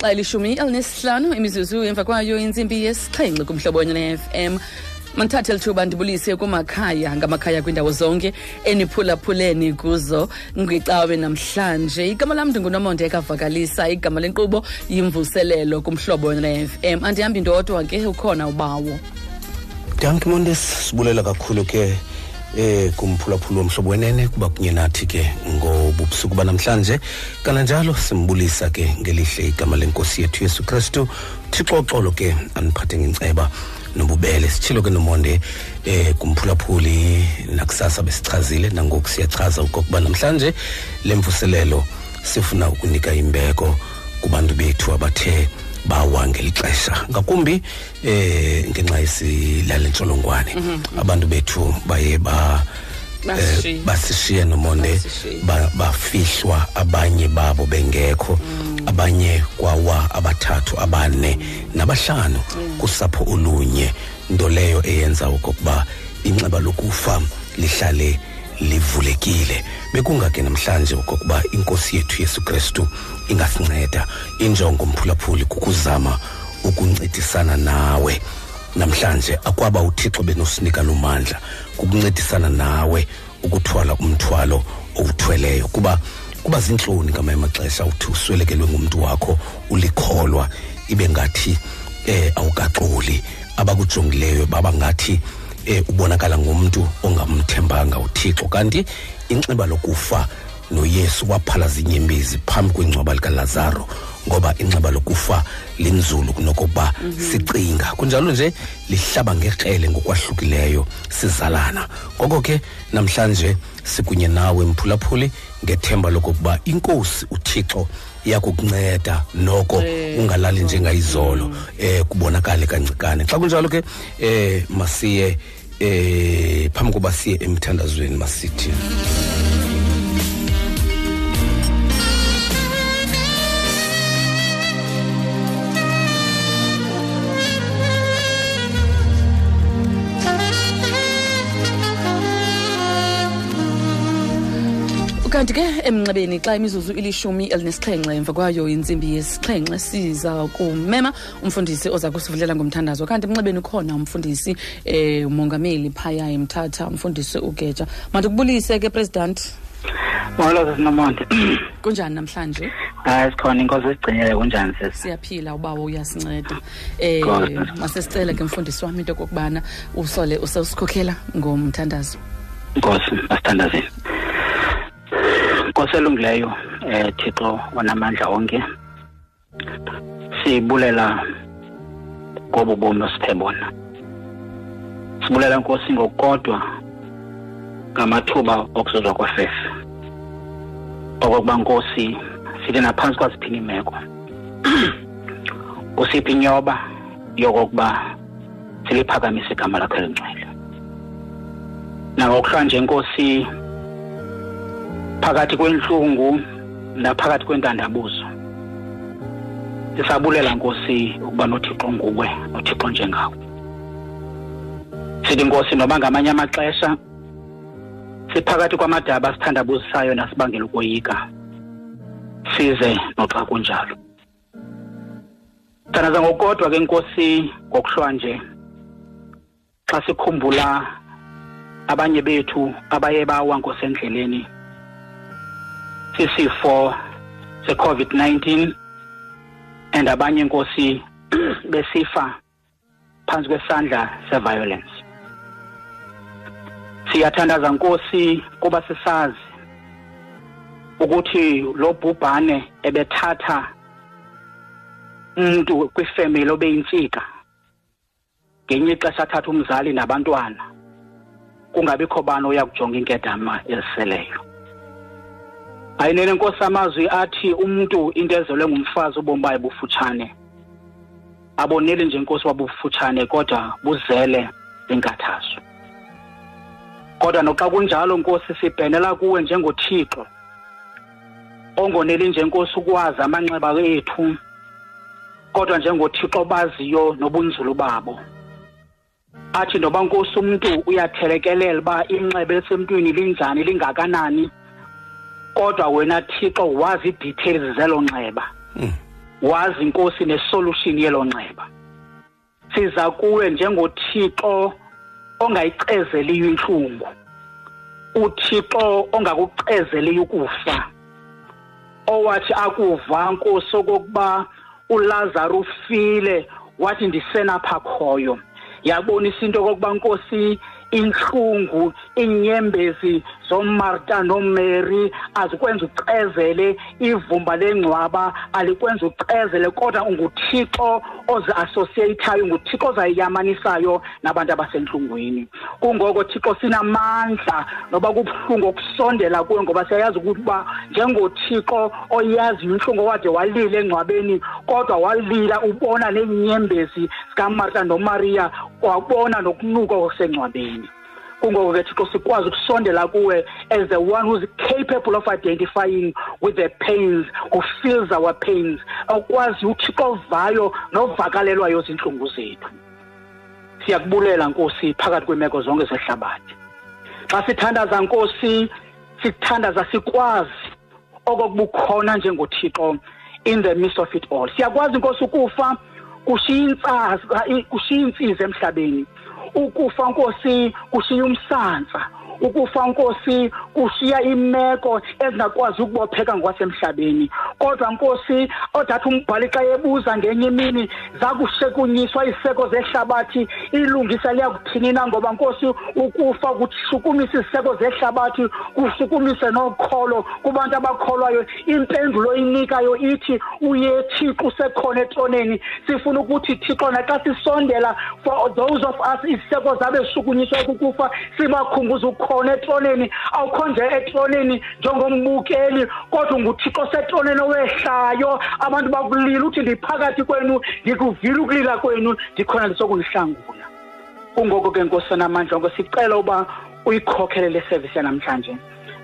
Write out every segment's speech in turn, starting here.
xa elishumi elinesihlanu imizuzu emva kwayo intsimbi yesixhenxe kumhlobo ne-fm mandithathe lithuba ndibulise kumakhaya ngamakhaya kwiindawo zonke eniphulaphuleni kuzo ngwicawe namhlanje igama lam ndingunomonde ekavakalisa igama lenkqubo yimvuselelo kumhlobo ne-fm andihambi ndodwa ke ukhona ubawo danki mondes sibulela kakhulu ke eh kumphulaphula omhlobo wenene kuba kunye nathi ke ngobubusuku banamhlanje kananjalo simbulisa ke ngelihle igama lenkosi yethu yesu kristu thixo xolo ke aniphathe ngenceba nobubele sitshilo ke nomonde eh kumphulaphuli nakusasa besichazile nangoku siyachaza ukuba namhlanje lemvuselelo sifuna ukunika imbeko kubantu bethu abathe bawa ngelixesha ngakumbi eh ngenxa yesilale ntsholongwane mhm, mhm. abantu bethu baye ba eh, basishiye nomonde bafihlwa abanye babo bengekho mm. abanye kwawa abathathu abane nabahlanu mm. kusapho olunye nto leyo eyenza okokuba inxeba lokufa lihlale livulekile bekungake namhlanje okokuba inkosi yethu yesu kristu ingasinceda injongo mphulaphuli kukuzama ukuncedisana nawe namhlanje akwaba uthixo benosinika loo mandla kukuncedisana nawe ukuthwala umthwalo owuthweleyo kuba kuba zintloni ngamanye amaxesha uthi uswelekelwe ngumntu wakho ulikholwa ibe ngathi eh awukaxoli abakujongileyo baba ngathi eh ubonakala ngumntu ongamthembanga uThixo kanti inxiba lokufa noYesu waphalaza inyembezi phambi kwengcwaba likaLazaro ngoba inxiba lokufa linzulu kunokuba mhm. sicinga kunjalo nje lihlaba ngekrele ngokwahlukileyo sizalana ngoko ke namhlanje sikunye nawe mphulaphuli ngethemba lokokuba inkosi uthixo iyakukunceda noko eh, ungalali njengayizolo um eh, kubonakale kancikane xa kunjalo ke um masiye um phambi koba siye emthandazweni masithi kanti ke emnxebeni xa imizuzu ilishumi elinesixhenxe emva kwayo intsimbi yesixhenxe siza kumema umfundisi oza kusivulela ngomthandazo kanti emnxebeni ukhona umfundisi um umongameli phaya emthatha umfundisi ugeja mandikubulise ke president molo sesinomonde kunjani namhlanje hayi sikhona inkosi esigcinile kunjani sesi siyaphila ubawo uyasinceda um masesicele ke mfundisi wam into yokokubana usole usewusikhokhela ngomthandazo nkosi masithandazeni nkosi elungileyo um thixo onamandla onke sibulela ngobu bomi osithe bona sibulela nkosi ngokukodwa ngamathuba okuzuzwa kwefefe okokuba nkosi sithi naphantsi kwaziphi iimeko usiphi inyoba yokokuba siliphakamisa igama lakho elingcwele nangokuhlanje nkosi phakathi kwenhlungu naphakathi kwentandabuzo sisabulela nkosi ukuba nothixo nguwe nothixo njengawo sithi nkosi noba ngamanye amaxesha siphakathi kwamadaba sithandabuzisayo nasibangela ukoyika size noxa kunjalo Thandaza ngokodwa ke Nkosi ngokuhlwa nje xa sikhumbula abanye bethu abaye bawa nkosendleleni sisifo se-covid-19 and abanye nkosi besifa phantsi kwesandla seviolence siyathandaza nkosi kuba sisazi ukuthi lo bhubhane ebethatha umuntu kwifemeli obeyintsika ngenye ixesha athatha umzali nabantwana kungabikho bani oya kujonga inkedama eziseleyo ayinene nkosi amazwi athi umntu into ezelwe ngumfazi ubomi bayo bufutshane aboneli nje nkosi wabufutshane kodwa buzele inkathazo kodwa noxa kunjalo nkosi sibhenela kuwe njengothixo ongoneli nje nkosi ukwazi amanxeba ethu kodwa njengothixo baziyo nobunzulu babo athi noba nkosi umntu uyathelekelela uba inxeba elisemntwini linjani lingakanani kodwa wena thixo wazi ii-details zelo nxeba hmm. wazi inkosi nesolution yelo nxeba siza kuwe njengothixo ongayicezeliyo intlungu uthixo ongakucezeliyo ukufa owathi akuva nkosi okokuba ulazaro ufile wathi ndisenapha khoyo yabonisa into okokuba nkosi inhlungu inyembezi zomarta nomary azikwenza ucezele ivumba lengcwaba alikwenza ucezele kodwa unguthixo ozi-associatayo nguthixo ozayiyamanisayo nabantu abasentlungwini kungoko thixo sinamandla noba kubuhlungu okusondela kuwe ngoba siyayazi ukuba njengothixo oyaziyo intlungu owade walila engcwabeni kodwa walila ubona neenyembezi zikamarta nomariya wabona nokunuka okusengcwabeni kungoko ke thixo sikwazi ukusondela kuwe as the one who's capable of identifying with the pains who feels our pains okwazi uthixo ovayo novakalelwayo zintlungu zethu siyakubulela nkosi phakathi kweemeko zonke zehlabathi xa sithandaza nkosi sithandaza sikwazi okokubukhona njengothixo in the midst of it all siyakwazi inkosi ukufa kushiya insiza emhlabeni ukufa nkosi kushiya umsantsa ukufa nkosi kushiya imeko ezingakwazi ukubopheka ngokwasemhlabeni kodwa nkosi odathi umbhali xa yebuza ngenye imini zakushekunyiswa iziseko zehlabathi ilungisa liya kuthini na ngoba nkosi ukufa kushukumisa iziseko zehlabathi kushukumise nokholo kubantu abakholwayo impendulo oyinikayo ithi uye thixo usekhona etroneni sifuna ukuthi thixo naxa sisondela for those of us iziseko zabeshukunyiswa kukufa sibakhumbuza ukhona etroneni awukho nje etroneni njengombukeli kodwa unguthixo setroneni owehlayo abantu bakulila uthi ndiphakathi kwenu ndikuvile ukulila kwenu ndikhona ndisokulihlangula kungoko ke nkosi namandla ngosicela uba uyikhokhelele service yanamhlanje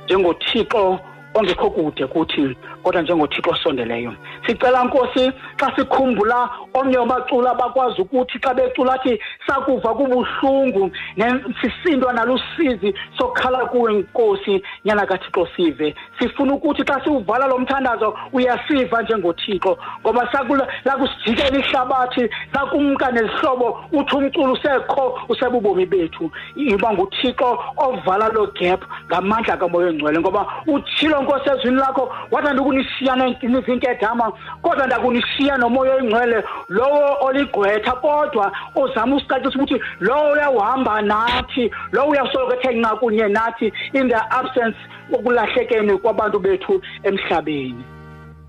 njengothixo ongekho kude kuthi kodwa njengothixo osondeleyo sicela nkosi xa sikhumbula omnye wabacula bakwazi ukuthi xa becula athi sakuva kubuhlungu sisindwa nalusizi sokhala kuwe nkosi nyana kathixo sive sifuna ukuthi xa siwuvala lo mthandazo uyasiva njengothixo ngoba lakusijikela ihlabathi lakumka nezihlobo uthi umculo usekho usebubomi bethu iba nguthixo ovala loo gap ngamandla kamoya ongcwele ngoba utshilo nkosi ezwini lakho wathi andikunisiya nizinkedama kodwa ndakunisiya nomoya oyingcwele lowo oligqwetha kodwa uzama usicacisa ukuthi lowo uyawuhamba nathi lowo uyasoloko ethe nca kunye nathi in the absence okulahlekeni kwabantu bethu emhlabeni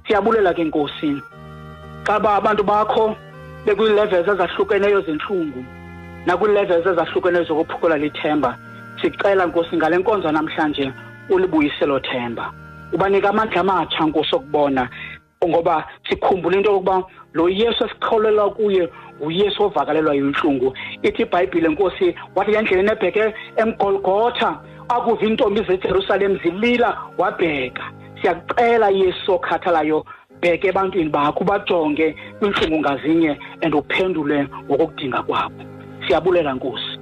siyabulela ke nkosini xa ba abantu bakho bekwii-levels ezahlukeneyo zentlungu nakwii-levels ezahlukeneyo zokuphukula lithemba sicela nkosi ngale nkonzo namhlanje ulibuyiselo themba ubanika amandla amatsha nkosi okubona ngoba sikhumbule into yokuba lo yesu esikholelwa kuye nguyesu ovakalelwa yintlungu ithi ibhayibhile nkosi wathi ngendleleni ebheke emgolgotha akuva iintombi zejerusalem zilila wabheka siyakucela yesu okhathalayo bheke ebantwini bakho ubajonge kwiintlungu ngazinye and uphendule ngokokudinga kwabo siyabulela nkosi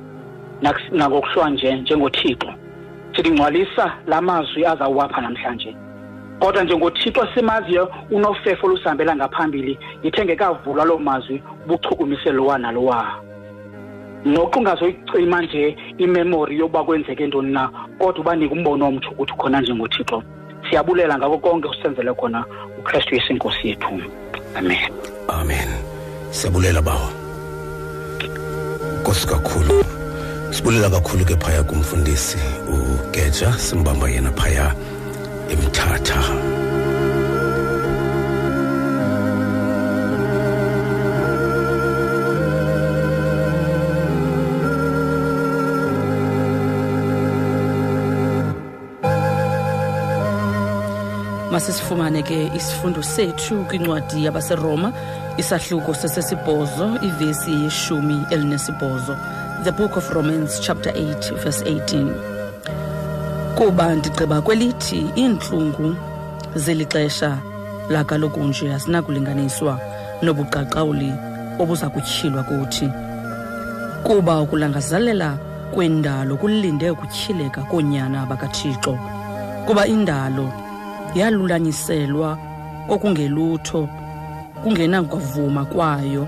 nangokuhlwa nje njengothixo sindingcwalisa la mazwi azawuwapha namhlanje kodwa njengothixo simaziyo unofefo olusihambela ngaphambili ngithe ngekavulwa loo mazwi ubuchukumiselo wanalowa noxa ungazoyicima nje imemori yokuba kwenzeke ntoni na kodwa ubanike umbono omtsho ukuthi ukhona njengothixo siyabulela ngako konke usenzele khona ukristu yesu inkosi yethu amen amen siyabulela bawo nkosi kakhulu sibulela kakhulu ke phaya kumfundisi ugeja simbamba yena phaya emthatha masisifumane ke isifundo sethu kwincwadi yabaseroma isahluko sesesibhozo ivesi yeshumi elinesibhozo the book of romans chapter 8 verse 18 kuba ndigqiba kwelithi iintlungu zeli xesha lakaloku nje azinakulinganiswa nobuqaqawuli obuza kutyhilwa kuthi kuba ukulangazalela kwendalo kulinde ukutyhileka koonyana bakathixo kuba indalo yalulanyiselwa okungelutho kungenakuvuma kwayo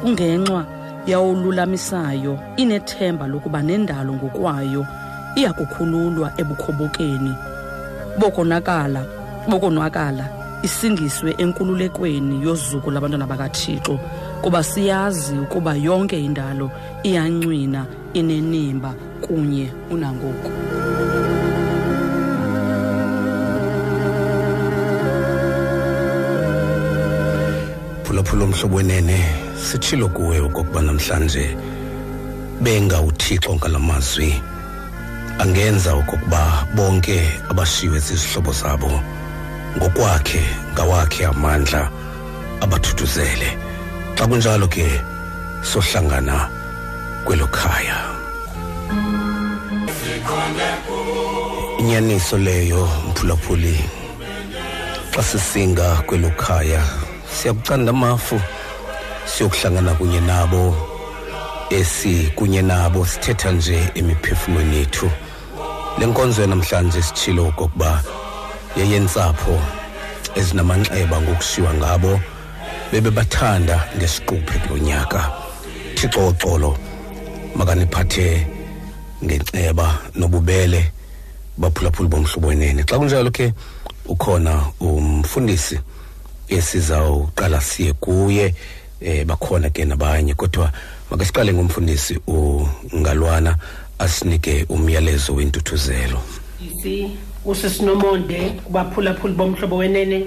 kungenxa yawululamisayo inethemba lokuba nendalo ngokwayo iya kukhululwa ebukhobokeni bokonakala bokonwakala isindiswe enkululekweni yozuko labantwana bakathixo kuba siyazi ukuba yonke indalo iyancwina inenimba kunye unangoku phulaphula mhlobo wenene sitshilo kuwe okokuba namhlanje bengawuthixo ngala mazwi angenza okokuba bonke abashiywe zizihlobo zabo ngokwakhe ngawakhe amandla abathuthuzele xa kunjalo ke sohlangana kwelo khaya inyaniso leyo mphulaphuli xa sisinga kwelo khaya siyakucanda amafu siyokuhlangana kunye nabo esi kunye nabo sithetha nje emiphefumweni yethu le nkonzo yanamhlanje sitshilo okokuba yeyentsapho ezinamanxeba ngokushiywa ngabo bebebathanda ngesiquphe kulo nyaka thixo oxolo makaniphathe ngenceba nobubele baphulaphuli bomhlobo wenene xa kunjalo ke ukhona umfundisi esizawuqala siye kuye eh bakhona ke nabanye kodwa makasiqale ngomfundisi ungalwana asinike umyalezo wentuthuzelo isi usisinomonde kubaphulaphuli bomhlobo wenene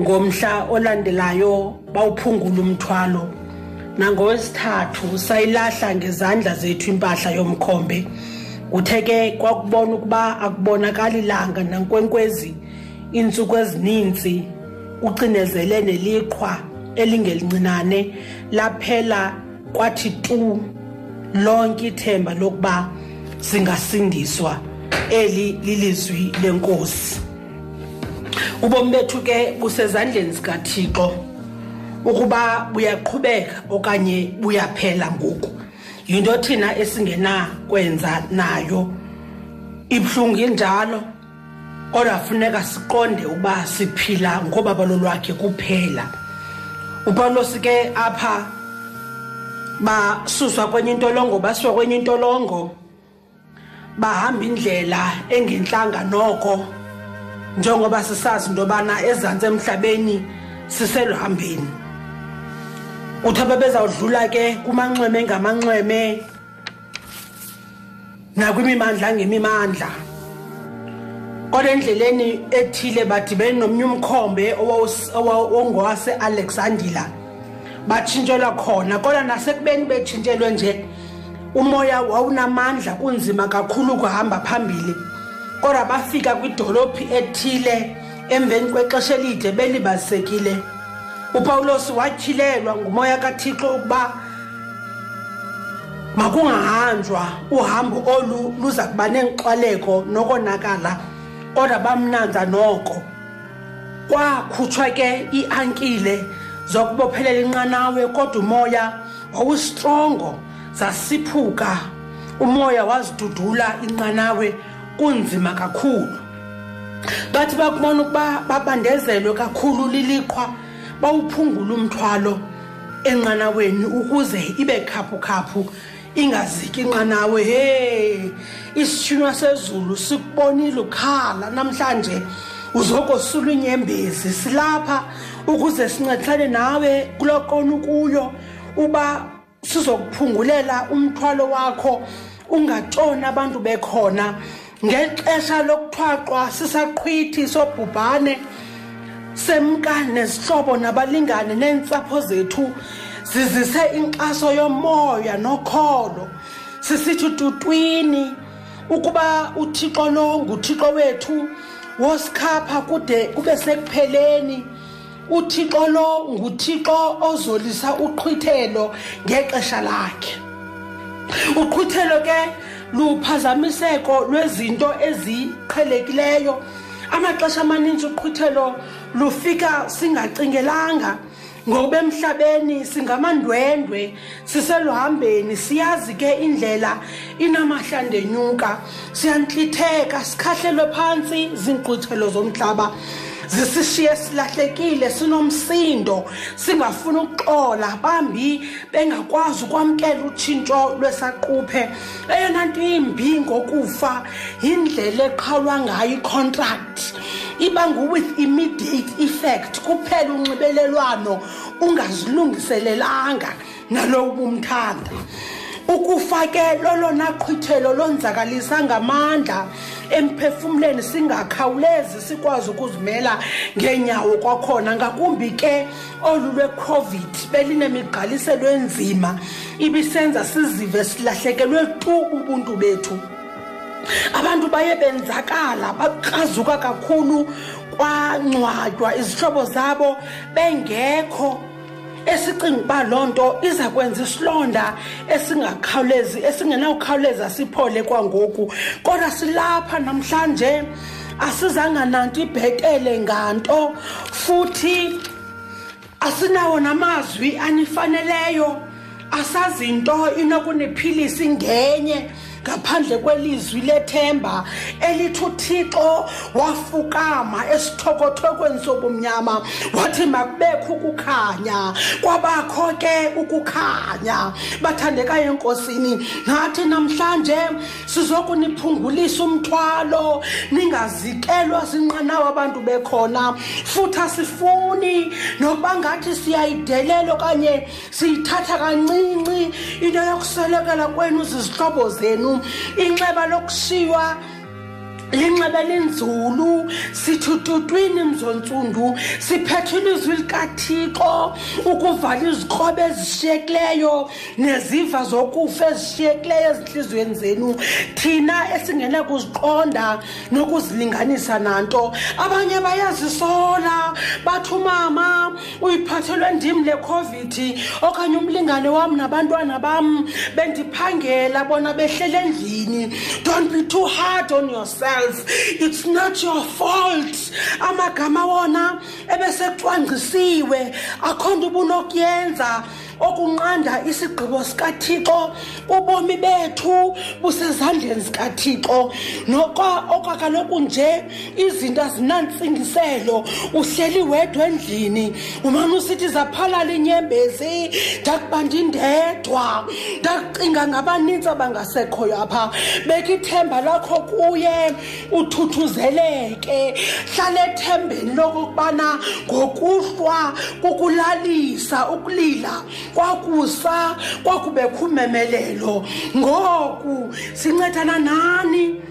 ngomhla olandelayo bawuphungula umthwalo nangowesithathu sayilahla ngezandla zethu impahla yomkhombe kuthe ke kwakubona ukuba akubonakali langa nankwenkwezi iintsuku ezininzi ucinezele neliqhwa elingelincinane laphela kwathi tu lonke ithemba lokuba singasindiswa eli lilizwi lenkosi ubomi bethu ke busezandleni zikathixo ukuba buyaqhubeka okanye buyaphela ngoku yinto thina esingenakwenza nayo ibuhlungu injalo kodwa funeka siqonde uba siphila ngobabalo lwakhe kuphela upawulos ke apha basuswa kwenye intolongo basiwa kwenye intolongo bahamba indlela engentlanga noko njengoba sisazi into yobana ezantsi emhlabeni siseluhambeni uthi ababezawudlula ke kumanxweme ngamanxweme nakwimimandla ngemimandla kodwa endleleni ethile badibene nomnye umkhombe owawungowase-alexandila batshintshelwa khona kodwa nasekubeni betshintshelwe nje umoya wawunamandla kunzima kakhulu ukuhamba phambili kodwa bafika kwidolophi ethile emveni kwexesha elide belibazisekile upawulos watyhilelwa ngumoya kathixo ukuba makungahanjwa uhambo olu luza kuba neenxwaleko nokonakala kodwa bamnanza noko kwakhutshwa ke iiankile zokubophelela inqanawe kodwa umoya wawustrongo zasiphuka umoya wazidudula inqanawe kunzima kakhulu bathi bakubona ukuba babandezelwe kakhulu liliqhwa bawuphungula umthwalo enqanaweni ukuze ibe khaphukhaphu ingaziki nqanawe he isitshunwa sezulu sikubonile ukhala namhlanje uzokosula inyembezi silapha ukuze sincedisane nawe kuloo qona ukuyo uba sizokuphungulela umthwalo wakho ungatshoni abantu bekhona ngexesha lokuthwaqwa sisaqhwithi sobhubhane semka nezihlobo nabalingane neentsapho zethu zizise inkxaso yomoya nokholo sisithi tutwini ukuba uthixo lo nguthixo wethu wosikhapha kude kube sekupheleni uthixo lo nguthixo ozolisa uqhwithelo ngexesha lakhe uqhwithelo ke luphazamiseko lwezinto eziqhelekileyo amaxesha amaninzi uqhwithelo lufika singacingelanga ngoba emhlabeni singamandwendwe siseluhambeni siyazi ke indlela inamahla ndenyuka siyantlitheka sikhahlelwe phantsi ziinkquthelo zomhlaba zisishiye silahlekile sinomsindo singafuni ukuxola bambi bengakwazi ukwamkela utshintsho lwesaquphe eyona nto imbi ngokufa yindlela eqhawulwa ngayo icontract iba ngu-with immediate effect kuphela unxibelelwano ungazilungiselelanga nalowo ubumthanda ukufa ke lolona qhwithelo lonzakalisa ngamandla emphefumleni singakhawulezi sikwazi ukuzimela ngeenyawo kwakhona ngakumbi ke olu lwecovid belinemigqaliselo enzima ibisenza sizive silahlekelwe tu ubuntu bethu abantu baye benzakala bakrazuka kakhulu kwangcwatywa izihlobo zabo bengekho esicinga uba loo nto iza kwenza isilonda esingakhawulezi esingenawukhawuleza siphole kwangoku kodwa silapha namhlanje asizanga nanto ibhetele nganto futhi asinawo namazwi anifaneleyo asazi nto inokuniphilisa ingenye ngaphandle kwelizwi lethemba elithi uthixo wafukama esithokothokweni sobumnyama wathi makubekho ukukhanya kwabakho ke ukukhanya bathandekayo enkosini nathi namhlanje sizokuniphungulisa umthwalo ningazikelwa zinqanawa abantu bekhona futhi asifuni nokuba ngathi siyayidelela okanye siyithatha kancinci into yokuswelekela kwenu zizihlobo zenu inxeba lokushiywa linxeba linzulu sithututwini mzontsundu siphethe ilizwi likathixo ukuvala izikrobe ezishiyekileyo neziva zokufa ezishiyekileyo ezintliziyweni zenu thina esingena kuziqonda nokuzilinganisa nanto abanye bayazisola bathi umama uyiphathelwe ndim le covid okanye umlingane wam nabantwana bam bendiphangela bona behlele endlini don't be too hard on yourself it's not your fault amagama wona ebesecwangcisiwe akho nto ubunokuyenza okunqanda isigqibo sikathixo ubomi bethu busezandleni zikathixo noxa okwa kaloku nje izinto azinantsingiselo uhleli wedwa endlini umane usithi zaphalala inyembezi ndakuba ndindedwa ndakucinga ngabanintsi abangasekhoyo apha beka ithemba lakho kuye uthuthuzeleke hlala ethembeni lokokubana ngokuhlwa kukulalisa ukulila kwakusa kwakubekho umemelelo ngoku sincedana nani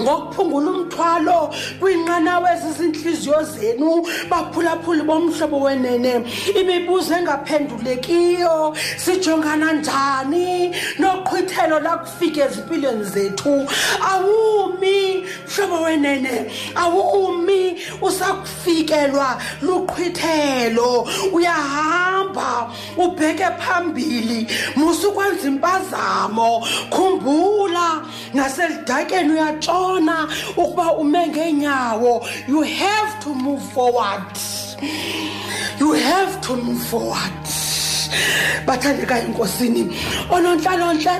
ngokuphungula umthwalo kwiinqanawa ezizintliziyo zenu baphulaphuli bomhlobo wenene imibuzo engaphendulekiyo sijongana njani noqhwithelo fika ezimpilweni zethu awumi mhlobo wenene awumi usakufikelwa luqhwithelo uyahamba ubheke phambili musukwenza impazamo khumbula naselidakeni uyatshona ukuba ume ngeenyawo you have to move forward you have to move forward bathandeka enkosini oonontlalontle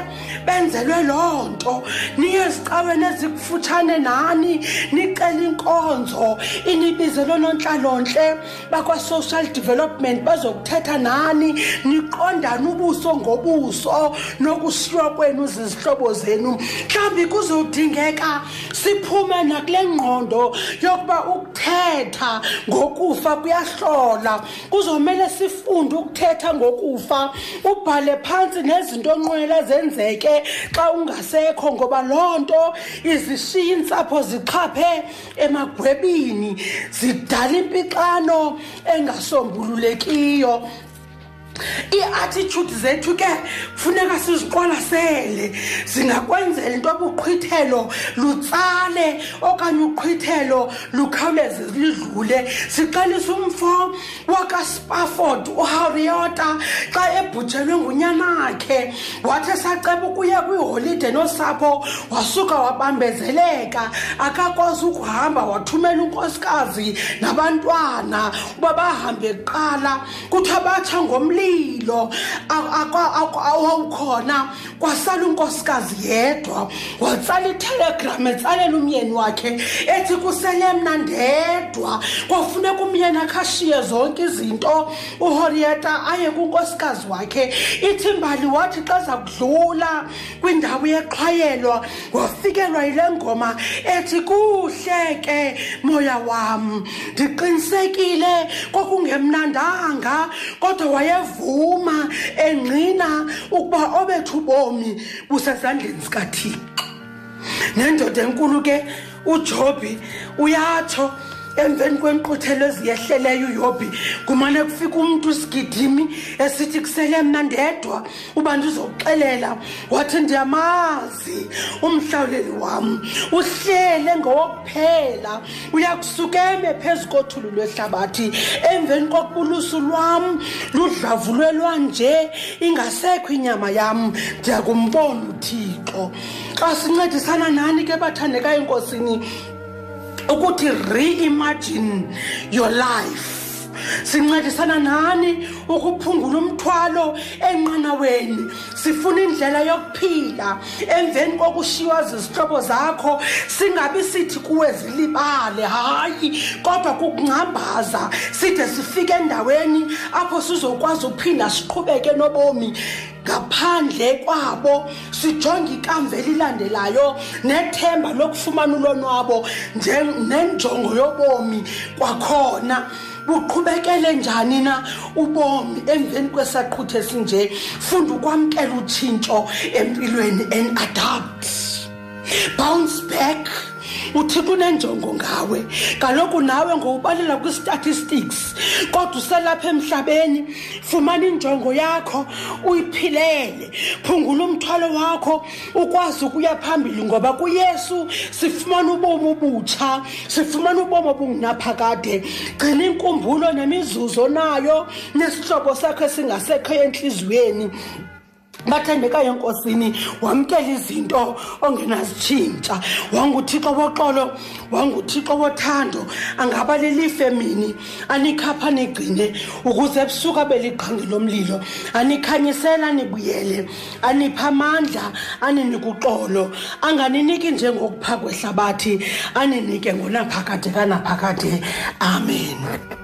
benzelwe loo nto niye ezicaweni ezikufutshane nani nicela inkonzo inibize loonontlalontle bakwa-social development bazokuthetha nani niqondane ubuso ngobuso nokushiywa kwenu zizihlobo zenu mhlawumbi kuzodingeka siphume nakule ngqondo yokuba thetha ngokufa kuyahlola kuzomele sifunde ukuthetha ngokufa ubhale phantsi nezinto onqwenela zenzeke xa ungasekho ngoba loo nto izishiya iintsapho zixhaphe emagwebini zidala impixano engasombululekiyo iiattitude zethu ke funeka siziqwalasele zingakwenzela into obuqhwithelo lutsale okanye uqhwithelo lukhawuleze lidlule sixelisa umfo wakaspafford uharriota xa ebhujelwe ngunyanakhe wathi esaceba ukuya kwiholide nosapho wasuka wabambezeleka akakwazi ukuhamba wathumela unkosikazi nabantwana uba bahambe kuqala kuthiwa batsha ngomlilo awawukhona kwasala unkosikazi yedwa watsala itelegram etsalela umyeni wakhe ethi kusele mna ndedwa kwafuneka umyeni akhashiye zonke izinto uhorieta aye kunkosikazi wakhe ithimbali wathi xa zakudlula kwindawo yeqhwayelwa wafikelwa yile ngoma ethi kuhle ke moya wam ndiqinisekile kwakungemnandanga kodwa wayevuma engqina ukuba obethu bomi busezandleni zikathixo nendoda enkulu ke ujobhi uyatsho emveni kwenkquthelo eziyehleleyo uyobhi kumane kufika umntu isigidimi esithi kusele mna ndedwa uba ndizokuxelela wathi ndiyamazi umhlawuleli wam uhlele ngowokuphela uyakusukeme phezu kothulu lwehlabathi emveni kokubulusu lwam ludlavulelwa nje ingasekho inyama yam ndiyakumbona uthixo xa sincedisana nani ke bathandekayo enkosini ukuthi reimagine your life sincedisana nani ukuphungula umthwalo enqanaweni sifuna indlela yokuphila emveni kokushiywa zizihlobo zakho singabi sithi kuwe zilibale hayi kodwa kukungcambaza side sifike endaweni apho sizokwazi ukuphinda siqhubeke nobomi ngaphandle kwabo sijonge ikamva elilandelayo nethemba lokufumana ulonwabo nenjongo yobomi kwakhona buqhubekele njani na ubomi emveni kwesaqhuthe sinje funda ukwamkela utshintsho empilweni and adapt bounce back uthixo unenjongo ngawe kaloku nawe ngowubalela kwi-statistics kodwa uselapha emhlabeni fumana injongo yakho uyiphilele phungula umthwalo wakho ukwazi ukuya phambili ngoba kuyesu sifumana ubomi obutsha sifumana ubomi obungunaphakade gcina inkumbulo nemizuzo nayo nesihlobo sakho esingasekhoyo entliziyweni bathandekayo enkosini wamkela izinto ongenazitshintsha wanguthixo woxolo wanguthixo wothando angaba lilife mini anikhapha nigcine ukuze ebusuku abeliqhangi lomlilo anikhanyisela nibuyele anipha amandla aninikuxolo anganiniki njengokupha kwehlabathi aninike ngonaphakade kanaphakade amen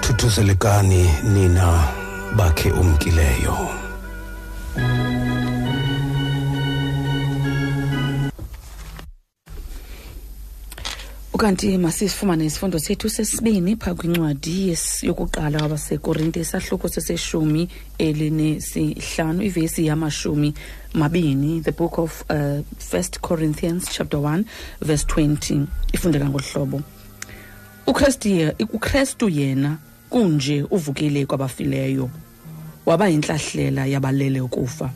thuthuzelekani nina bakhe umkileyo ukanti masifumane isifundo sethu sesibini phaa kwincwadi yokuqala wabasekorinte isahluko seseshumi elinesihlanu ivesi yamashumi mabini the book of uh, first corinthians chapter 1 verse 20 ifundeka ngolu hlobo ukristu ye- ukristu yena kunje uvukile kwabafileyo waba yintlahlela yabalele ukufa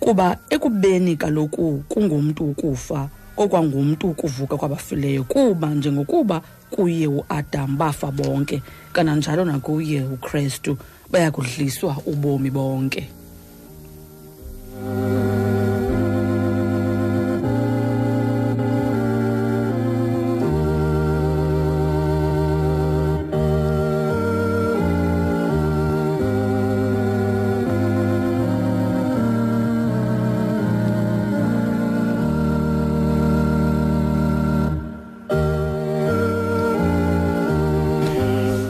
kuba ekubeni kaloku kungumntu ukufa kokwangumntu ukuvuka kwabafileyo kuba njengokuba kuye uadam bafa bonke kananjalo nakuye ukristu bayakudliswa ubomi bonke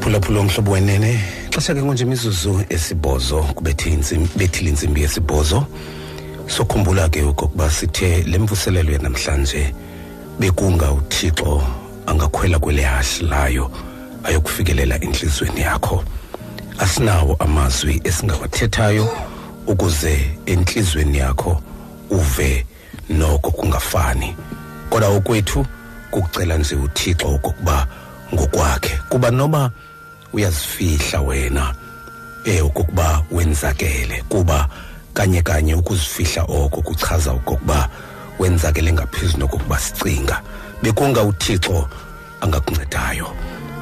phulaphula umhlobo wenene xesha ke ngonje imizuzu esibhozo kubethi bethile intsimbi yesibhozo sokhumbula ke okokuba sithe le mvuselelo yanamhlanje bekunga uthixo angakhwela kwele hashi layo ayokufikelela entliziyweni yakho asinawo amazwi esingawathethayo ukuze entliziyweni yakho uve noko kungafani kodwa okwethu kukucela nje uthixo okokuba ngokwakhe kuba noba uyazifihla wena eh okokuba wenzakele kuba kanye kanye ukuzifihla oko kuchaza okokuba wenzakele ngaphezulu nokokuba sicinga bekunga uthixo angakuncedayo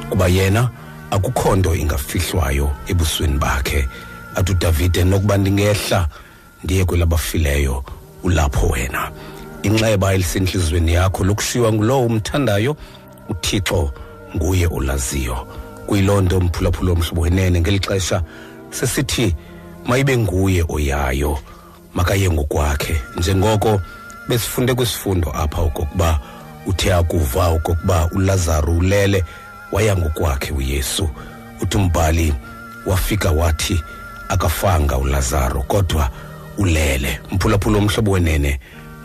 kuba yena akukho nto ingafihlwayo ebusweni bakhe athi udavide nokuba ndingehla ndiye kwelabafileyo ulapho wena inxeba elisentliziyweni yakho lokushiywa ngulowo umthandayo uthixo nguye olaziyo kuyiloo nto mphulaphula omhlobo wenene ngeli xesha sesithi mayibe nguye oyayo makaye ngokwakhe njengoko besifunde kwisifundo apha okokuba uthe akuva okokuba ulazaru ulele waya ngokwakhe uyesu uthi umbhali wafika wathi akafanga ulazaro kodwa ulele mphulaphula omhlobo wenene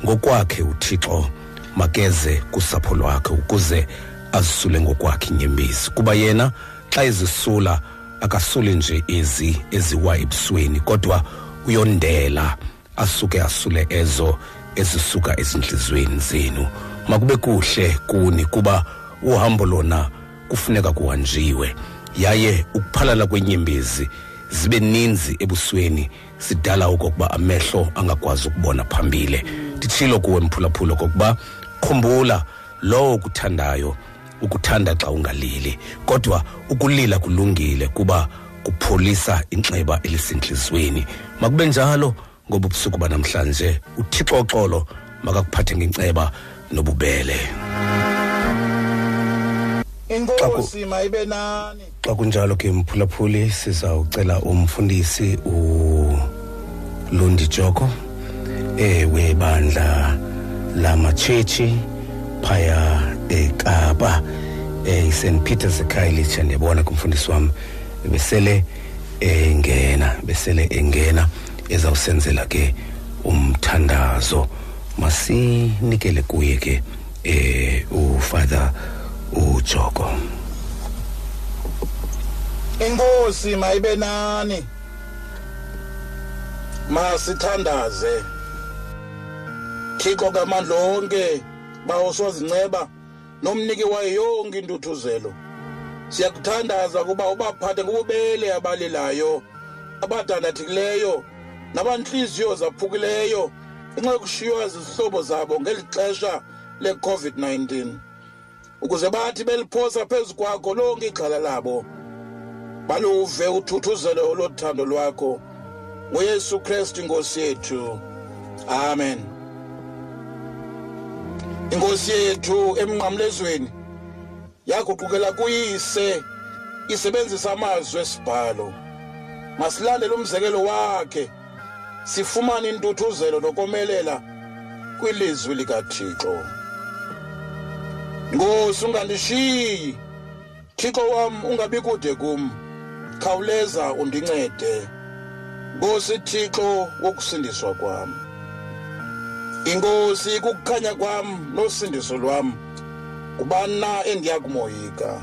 ngokwakhe uthixo makeze kusapho lwakhe ukuze azisule ngokwakhe inyembezi kuba yena xa ezisula akasuli nje ezi eziwa ebusweni kodwa uyondela asuke asule ezo ezisuka ezintliziyweni zenu makube kuhle kuni kuba uhambo lona kufuneka kuhanjiwe yaye ukuphalala kwenyembezi zibe ninzi ebusweni sidala okokuba amehlo angakwazi ukubona phambile nditshilo kuwe mphulaphula kokuba khumbula lowo kuthandayo ukuthanda xa ungalili kodwa ukulila kulungile kuba kupholisa inxeba elisentliziyweni makube njalo ngoba ubusuku banamhlanje uthixo oxolo makakuphathe ngenceba nobubele inkosi mayibe nani xa kunjalo ke mphulaphuli sizawucela umfundisi ulundi joko ewe bandla lamatshetshi phaya ekapa eh, iSt eh, Peter's eKhayelitsha ndiyabona kumfundisi wam besele engena besele engena ezawusenzela ke umthandazo masinikele kuye ke eh ufather ujoko inkosi mayibe nani masithandaze thixo kamandla onke bawosozinceba nomniki wayo yonke intuthuzelo siyakuthandaza ukuba ubaphathe ngobubele abalelayo abadandathikileyo nabantliziyo zaphukileyo ngenxa yokushiywa zizihlobo zabo ngeli xesha le-covid-19 ukuze bathi beliphosa phezu kwakho lonke igxala labo baluve uthuthuzelo olothando lwakho ngoyesu kristu inkosi yethu amen inkosi yethu emnqamlezweni yaguqukela kuyise isebenzisa amazwi esibhalo masilandele umzekelo wakhe sifumane intuthuzelo nokomelela kwilizwi likathixo nkosi ungandishiyi thixo wam ungabi kude kum khawuleza undincede nkosi thixo wokusindiswa kwam inkosi kukukhanya kwam nosindiso lwam ngubani na endiya kumoyika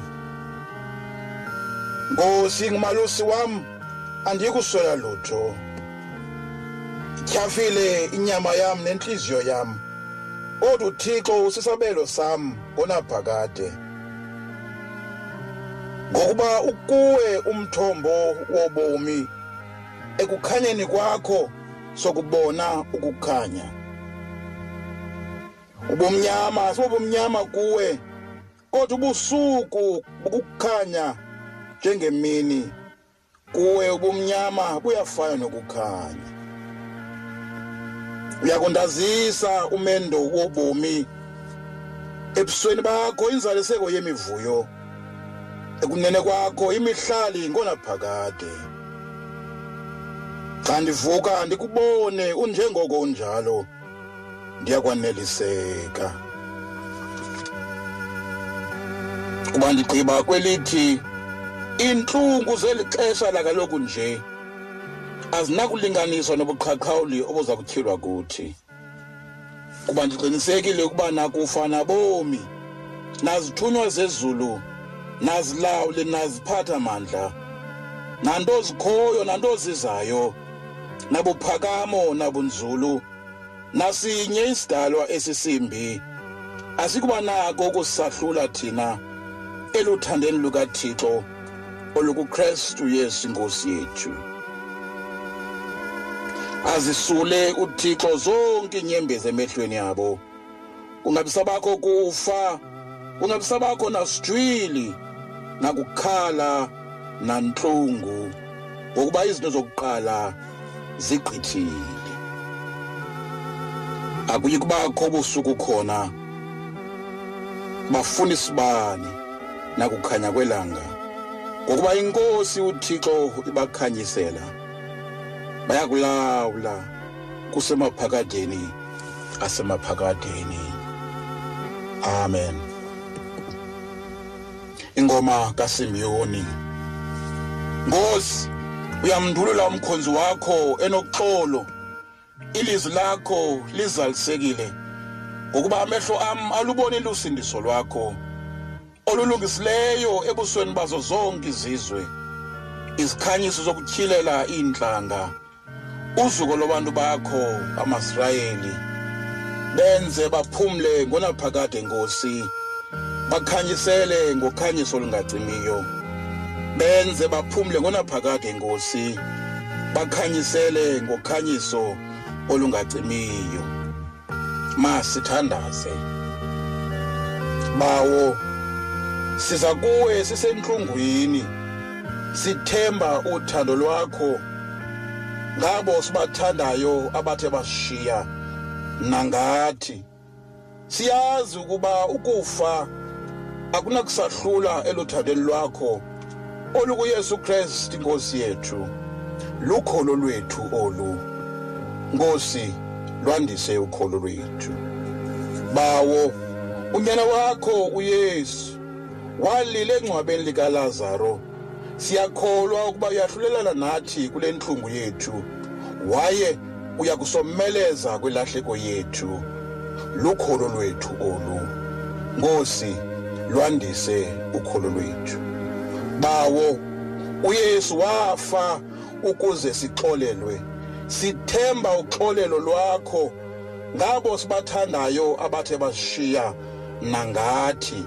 nkosi ngumalusi wam andiyi kusoya lutho tyhafile inyama yam nentliziyo yam kodwa uthixo usisabelo sam ngonabhakade ngokuba ukuwe umthombo wobomi ekukhanyeni kwakho sokubona ukukhanya ubumnyama sibobumnyama kuwe kodwa ubusuku bukukhanya njengemini kuwe ubumnyama buyafana nokukhanya uyakundazisa umendo wobomi ebusweni bakho inzaliseko yemivuyo ekunene kwakho imihlali ngonaphakade xa ndivuka ndikubone unjengoko unjalo ndiyakwaneliseka kuba ndigqiba kwelithi iintlungu zeli xesha lakaloku nje azinakulinganiswa nobuqhaqhawuli obuza kutyhilwa kuthi kuba ndiqinisekile ukuba nakufa nabomi nazithunywa zezulu nazilawule naziphatha mandla nanto zikhoyo nanto zizayo nabuphakamo nabunzulu nasinye isidalwa esisimbi asikuba nako ukusahlula thina eluthandeni lukathixo olukukrestu yesu inkosi yethu azisule uthixo zonke inyembezi emehlweni yabo kungabisabakho kufa kungabisabakho nasijwili nakukhala nantlungu ngokuba izinto zokuqala zigqithile akuyi kubakho ubusuku khona bafuna isibane nakukhanya kwelanga ngokuba inkosi uthixo ibakhanyisela bayakulawula kusemaphakadeni asemaphakadeni amen ingoma kasimyoni ngosi uyamndulula umkhonzi wakho enoxolo ilizwi lakho lizalisekile ngokuba amehlo am aluboni lusindiso lwakho olulungisileyo ebusweni bazo zonke izizwe izikhanyiso zokutyhilela iintlanga uzuko lwabantu bakho amasirayeli benze baphumle ngonaphakade nkosi bakhanyisele ngokhanyiso olungacimiyo benze baphumle ngonaphakade nkosi bakhanyisele ngokhanyiso olungacimiyo masithandaze bawo siza kuwe sisentlungwini sithemba uthando lwakho ngabo sibathandayo abathe bashiya nangathi siyazi ukuba ukufa akunakusahlula eluthandweni lwakho olukuyesu kristu inkosi yethu lukholo lwethu olu nkosi lwandise ukholo lwethu bawo unyana wakho uyesu walile engcwabeni likalazaro siyakholwa ukuba uyahlulelana nathi kule ntlungu yethu waye uya kusomeleza kwilahleko yethu lukholo lwethu olu nkosi lwandise ukholo lwethu bawo uyesu wafa ukuze sixolelwe sithemba uxolelo lwakho ngabo sibathandayo abathe basishiya nangathi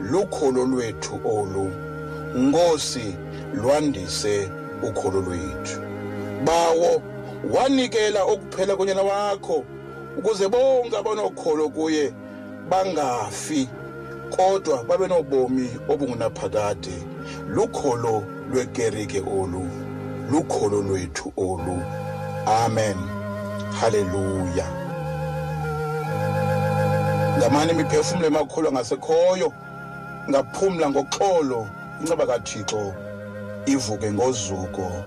lukholo lwethu olu nkosi lwandise ukholo lwethu bawo wanikela okuphela konyana wakho ukuze bonke abanokholo kuye bangafi kodwa babe nobomi obungunaphakade lukholo lwekerike olu lukholo lwethu olu amen haleluya ngamane imiphefumlo emakhulu angasekhoyo ngaphumla ngoxolo inceba kathixo ivuke ngozuko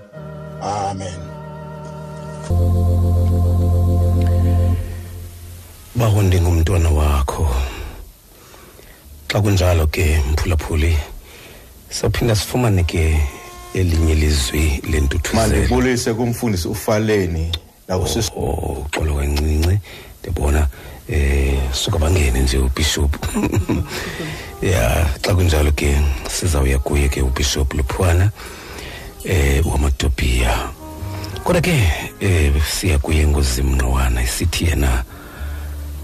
amen bawo ndingumntwana wakho xa kunjalo ke mphulaphuli sophinda sifumane ke elinye lizwi lentuthuzelo mandibulise kumfundisi ufaleni uxolo kancinci ndiyabona eh suka bangene nje ubishop ya xa kunjalo ke sizawuya kuye ke ubishop luphwana eh wamadobhiya kodwa ke eh siya kuye ngozimnqowana isithi yena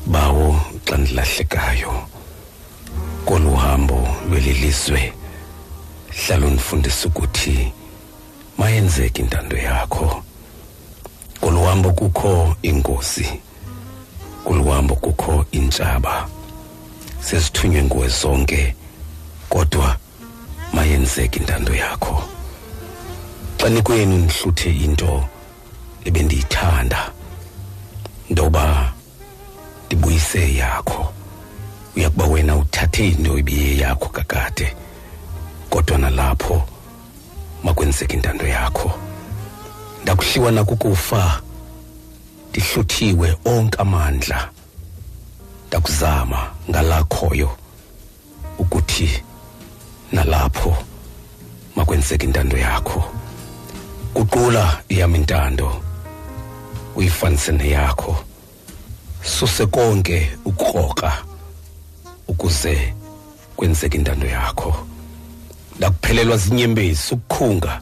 bawo xa ndilahlekayo kolu hambo lweli lizwe hlala undifundisa ukuthi mayenzeke intando yakho kuluhambo kukho ingozi kuluhambo kukho intshaba sesithunywe nguwe zonke kodwa mayenzeke intando yakho xa nikwenu nihluthe into ebendiyithanda ndoba ndibuyise yakho uyakuba wena uthathe into ibiye yakho kakade kodwa nalapho makwenzeke intando yakho ndakuhliwa nakukufa ndihluthiwe onke amandla ndakuzama ngalakhoyo ukuthi nalapho makwenzeka intando yakho guqula iyam intando uyifanise neyakho suse konke ukukroka ukuze kwenzeka intando yakho ndakuphelelwa zinyembezi ukukhunga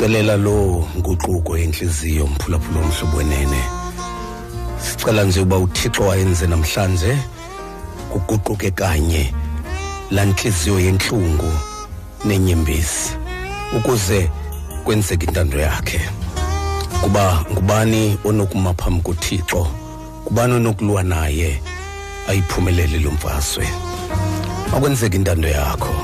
sicelela loo nguquko yentliziyo mphulaphula omhlobo wenene sicela nje uba uthixo wayenze namhlanje kuguquke kanye laa ntliziyo yentlungu nenyembezi ukuze kwenzeke intando yakhe kuba ngubani onokuma phambi kothixo ngubani onokulwa naye ayiphumelele lo mfazwe makwenzeke intando yakho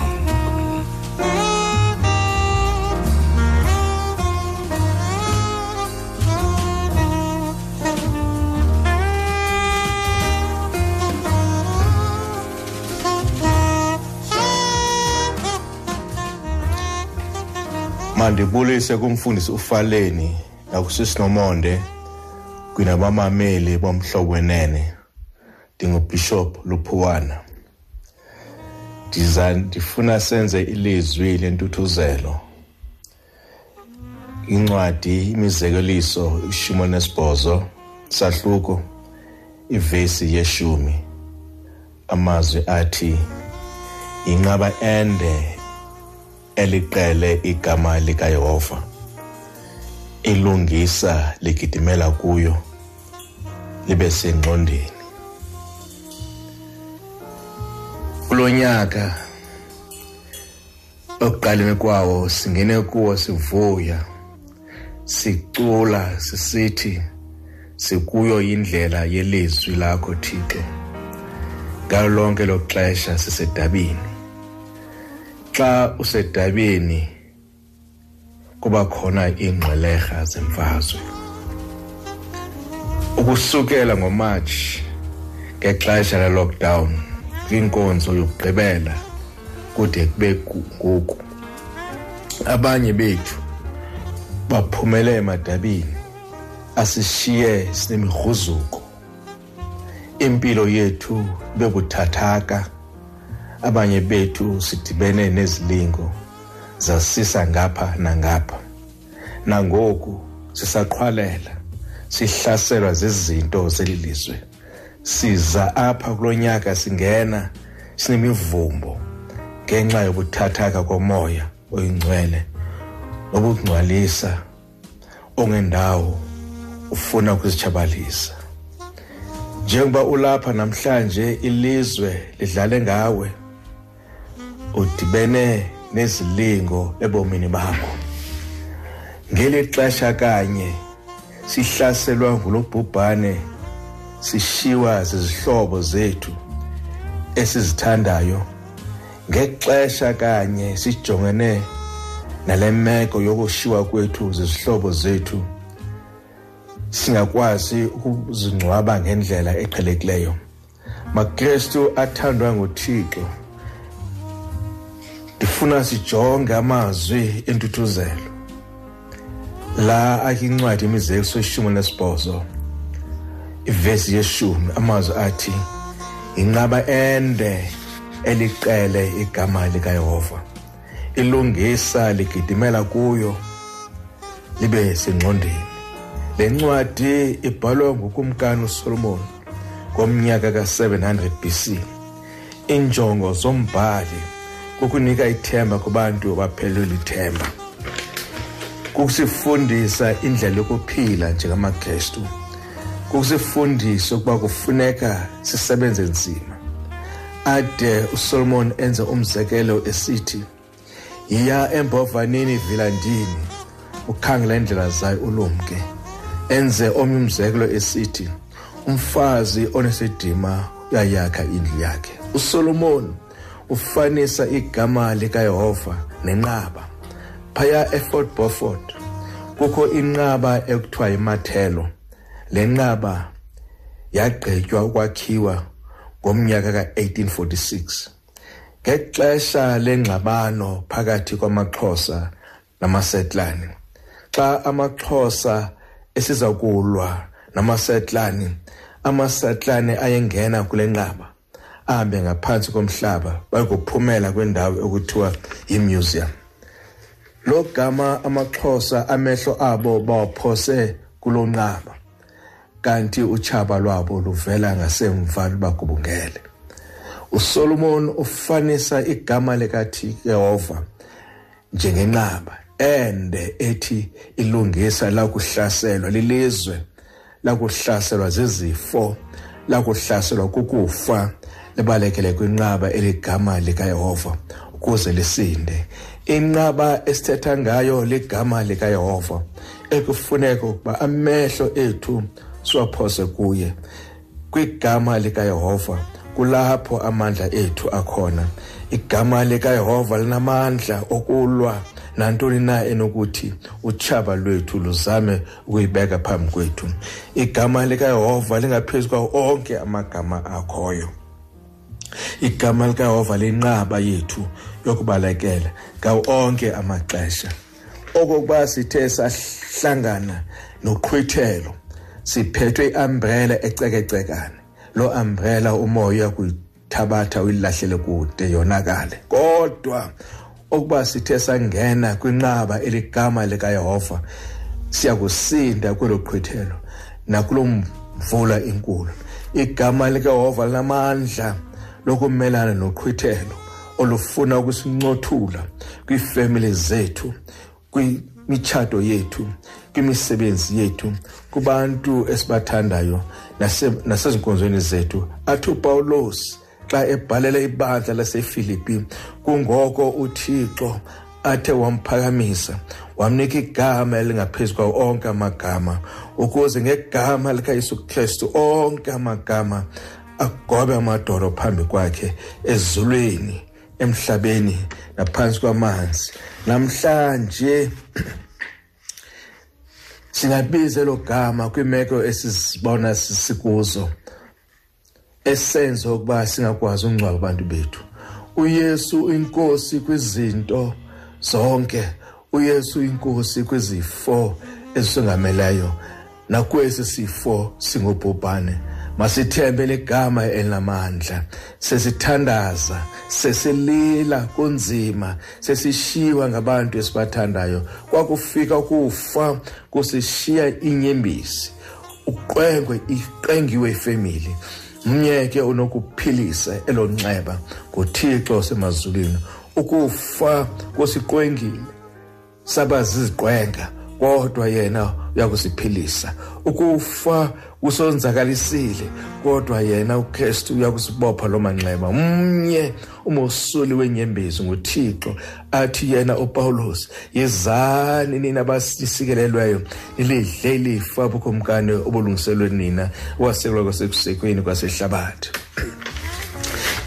mandibulise kumfundisi ufaleni nakusisinomonde kwinabamameli bomhlobo wenene ndingubishop luphuwana ndiza ndifuna senze ilizwi lentuthuzelo incwadi imizekeliso ishumi onesibhozo sahluko ivesi yeshumi amazwi athi yinqaba ende eliqele igama likayehova ilungisa ligidimela kuyo libe sengqondweni kulo nyaka ekuqaleni kwawo singene kuwo sivuya sicula sisithi sikuyo indlela yelizwi lakho thixo ngalo lonke lo xesha sisedabini xa usedabini kuba khona iingqwelerha zemfazwe ukusukela ngomatshi ngexesha le-lockdown kwinkonzo yokugqibela kude kube ngoku abanye bethu baphumele emadabini asishiye sinemigruzuko impilo yethu bekuthathaka abanye bethu sidibene nezilingo zasisa ngapha nangapha nangoku sisaqhwalela sihlaselwa zizinto zeli lizwe siza apha kulo nyaka singena sinemivumbo ngenxa yobuthathaka komoya oyingcwele nobugcwalisa ongendawo ufuna ukuzitshabalisa njengoba ulapha namhlanje ilizwe lidlale ngawe udibene nezilingo ebomini bakho ngeli xesha kanye sihlaselwa ngulobhubhane sishiwa zizihlobo zethu esizithandayo ngexesha kanye sijongene nale meko yokushiywa kwethu zizihlobo zethu singakwazi ukuzingcwaba ngendlela eqhelekileyo makristu athandwa nguthixo ndifuna sijonge amazwi entuthuzelo la akhe incwadi imizekiso eshumi nesibhozo ivesi yeshumi amazwi athi yinqaba ende eliqele igama likayehova ilungisa ligidimela kuyo libe sengqondeni le ncwadi ibhalwe ngukumkani usolomoni ngomnyaka ka-700 bc iinjongo zombhali kukunika ithemba kubantu abaphelwe lithemba kukusifundisa indlela yokuphila njengamakrestu kukusifundisa ukuba kufuneka sisebenze nzima ade usolomon enze umzekelo esithi yiya embovaneni ivilandini ukhangela indlela zayo ulumke enze omnye umzekelo esithi umfazi onesidima uyayakha indlu yakhe usolomoni ufanisa igama likayehova nenqaba phaya efort beaufort kukho inqaba ekuthiwa yimathelo le nqaba yagqitywa ukwakhiwa ngomnyaka ka-1846 ngexesha lengxabano phakathi kwamaxhosa namasetlane xa amaxhosa esiza kulwa namasetlane amasetlane ayengena kule nqaba ahambe ngaphantsi komhlaba bayokuphumela kwindawo ekuthiwa yimuseum lo gama amaxhosa amehlo abo bawaphose kulo nqaba kanti utshaba lwabo luvela ngasemva lubagubungele usolomon ufanisa igama likajehova njengenqaba ende ethi ilungisa lakuhlaselwa lilizwe lakuhlaselwa zizifo lakuhlaselwa kukufa libalekele kwinqaba eligama likayehova ukuze lisinde inqaba esithetha ngayo ligama likayehova ekufuneka ukuba amehlo ethu siwaphose kuye kwigama likayehova kulapho amandla ethu akhona igama likayehova linamandla okulwa nantoni na enokuthi utshaba lwethu luzame ukuyibeka phambi kwethu igama likayehova lingaphezu kwawo onke amagama akhoyo igama likahova linqaba yethu yokubalekela ngawo onke amaxesha okokuba sithe sahlangana noqhwithelo siphethwe iambrela ecekecekane lo ambrela umoya kuyithabatha uyilahlele kude yonakale kodwa ukuba sithe sangena kwinqaba eligama likayehova siya kusinda kwelo qhwithelo nakulo mvula inkulu igama likayehova linamandla lokumelana noqhwithelo olufuna ukusincothula kwiifemeli zethu kwimitshato yethu kwimisebenzi yethu kubantu esibathandayo nasezinkonzweni zethu athi upawulos xa ebhalela ibandla lasefilipi kungoko uthixo athe wamphakamisa wamnika igama elingaphezu kwawo onke amagama ukuze ngegama likayesu kristu onke amagama agobe amadolo phambi kwakhe ezulwini emhlabeni naphansi kwamanzi namhlanje singabiza elo gama kwiimeko esizibona sisikuzo esenza ukuba singakwazi ukungcwaba abantu bethu uyesu inkosi kwizinto zonke uyesu inkosi kwizifo ezisengameleyo nakwesi sifo singubhubhane masithembe legama elinamandla sesithandaza sesilila kunzima sesishiywa ngabantu esibathandayo kwakufika ukufa kusishiya inyembisi uqengwe iqengiwe ifemeli myeke unokuphilisa elo nxeba ngothixo osemazulwini ukufa kusiqwengile saba ziziqwenga kodwa yena uyakusiphilisa ukufa kusonzakalisile kodwa yena ukristu uyakusibopha loo manxeba umnye umosuli wenyembezi nguthixo athi yena upawulos yizani nina basisikelelweyo nilidle ilifa bukumkani obulungiselwe nina wasekelwa kwasekusekweni kwasehlabathi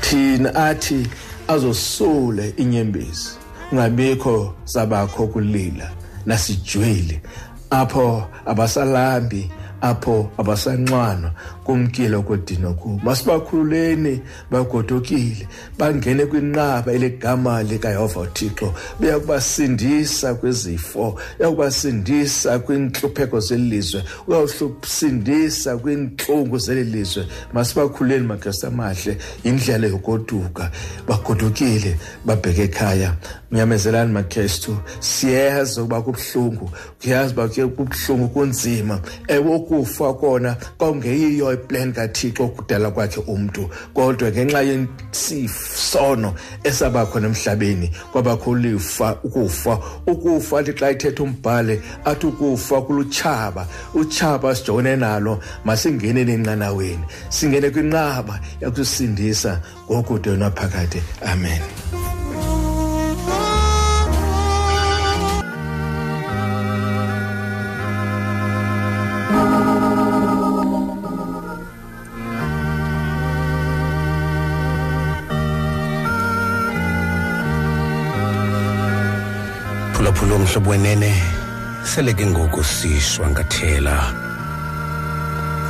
thina athi azosule inyembezi ngabikho sabakho kulila nasijweli apho abasalambi apho abasanxwanwa kumkile kodinwa kubo masibakhululeni bagodokile bangene kwinqaba eligama likayehova uthixo uya kubasindisa kwizifo uya kubasindisa kwiintlupheko zeli lizwe uyawusindisa kwiintlungu zeli lizwe masibakhuleni makristu amahle yindlela yokoduka bagodukile babheke ekhaya mnyamezelani makristu siyazi ukuba kubuhlungu ndiyazi uba ke kubuhlungu kunzima ewe ukufa kona kwakungeyiyo iplan kathixo kudala kwakhe umntu kodwa ngenxa yesisono esaba khona emhlabeni kwabakho lifa ukufa ukufa athi xa ithetha umbhale athi ukufa kulutshaba utshaba sijongene nalo masingene nenqanaweni singene kwinqaba yakusindisa ngokude naphakade amen phulaphula umhlobo wenene sele ke ngoku sishwankathela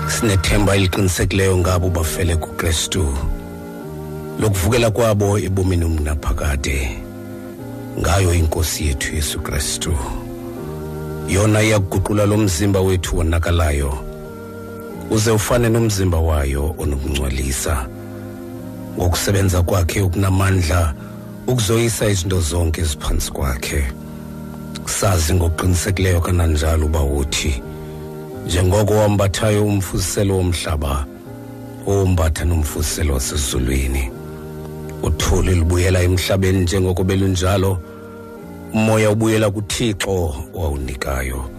sinethemba eliqinisekileyo ngabo bafele kukristu lokuvukela kwabo ebomini umnaphakade ngayo inkosi yethu yesu kristu yona iyakuguqula lo mzimba wethu wonakalayo uze ufane nomzimba wayo onokungcwalisa ngokusebenza kwakhe ukunamandla ukuzoyisa izinto zonke eziphansi kwakhe sazi ngokuqinisekileyo kananjalo uba uthi njengoko wambathayo umfuziselo womhlaba owombatha nomfuziselo wasezulwini uthuli lubuyela emhlabeni njengoko belunjalo umoya ubuyela kuthixo wawunikayo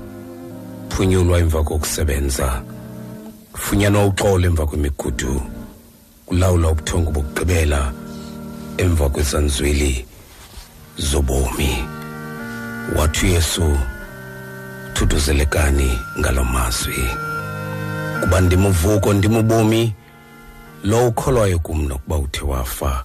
phunyulwa emva kokusebenza funyanwa uxolo emva kwemigudu kulawula ubuthongo bokugqibela emva kwezanzwili zobomi wathi uyesu thuthuzelekani ngalo mazwi kuba ndimuvuko ndimubomi lo ukholwayo kum nokuba uthe wafa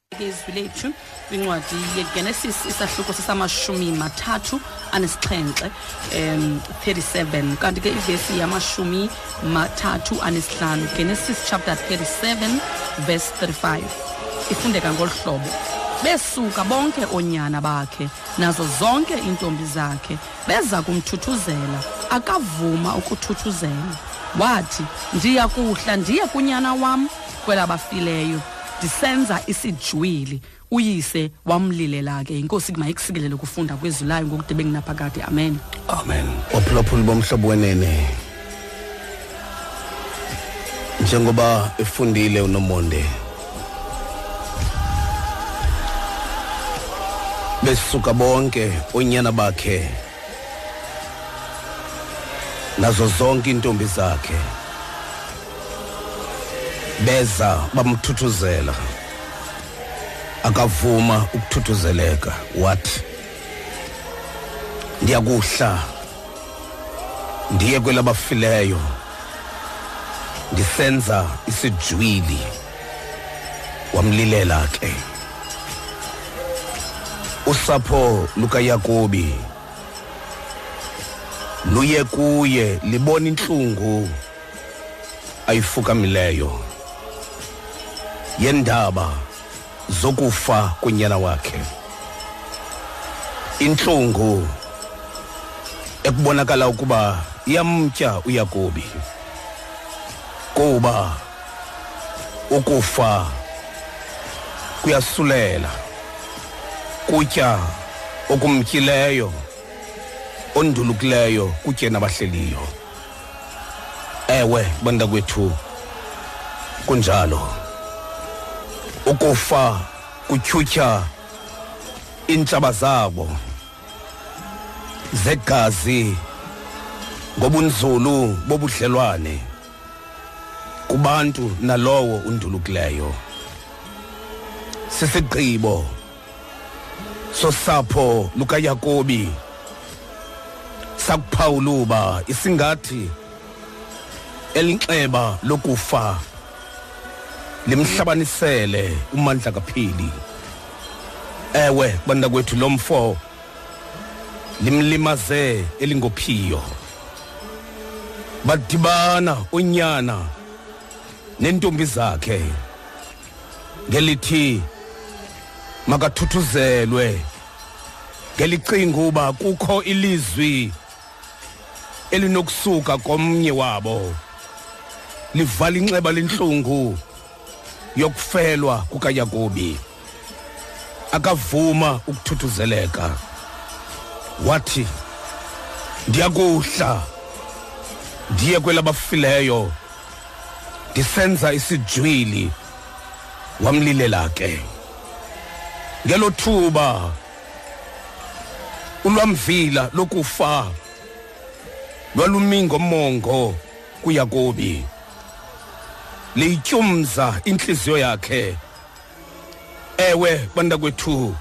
izwi lethu kwincwadi yegenesis isahluko sesamashumi mathathu anesixhenxe um 37 kanti ke ivesi yamashumi mathathu anesihlanu genesis chapter 37 verse 35 ifundeka ngolu hlobo besuka bonke oonyana bakhe nazo zonke iintombi zakhe beza kumthuthuzela akavuma ukuthuthuzelwa wathi ndiya kuhla ndiye kunyana wam kwelabafileyo ndisenza isijwili uyise wamlilela ke inkosi mayikusikelele ukufunda kwezwi layo ngokude benginaphakade amen amen ophulaphuli bomhlobo wenene njengoba efundile unomonde besuka bonke onyana bakhe nazo zonke iintombi zakhe beza bamthuthuzela akavuma ukuthuthuzeleka wathi ndiyakuhla ndiye kwelabafileyo ndisenza isijwili wamlilela ke usapho lukayakobi luye kuye libona intlungu ayifukamileyo yendaba zokufa konyana wakhe intlungu ekubonakala ukuba iyamtya uyakobi kuba ukufa kuyasulela kutya okumtyileyo ondulukileyo kutye nabahleliyo ewe bantakwethu kunjalo ukufa kutyhutyha iintshaba zabo zegazi ngobunzulu bobudlelwane kubantu nalowo undulukileyo sisigqibo sosapho lukayakobi sakuphawula uba isingathi elinxeba lokufa limhlabanisele umandla kaphili ewe kubanda kwethu lo mfo limlimaze elingophiyo badibana unyana nentombi zakhe ngelithi makathuthuzelwe ngelicinga uba kukho ilizwi elinokusuka komnye wabo livala inxeba lentlungu yokufelwa kukayakobi akavuma ukuthuthuzeleka wathi ndiyakuhla ndiye kwelabafileyo ndisenza isijwili wamlilela ke ngelo thuba ulwamvila lokufa lwalumi ngomongo kuyakobi liyityumza intliziyo yakhe ewe bantakwethu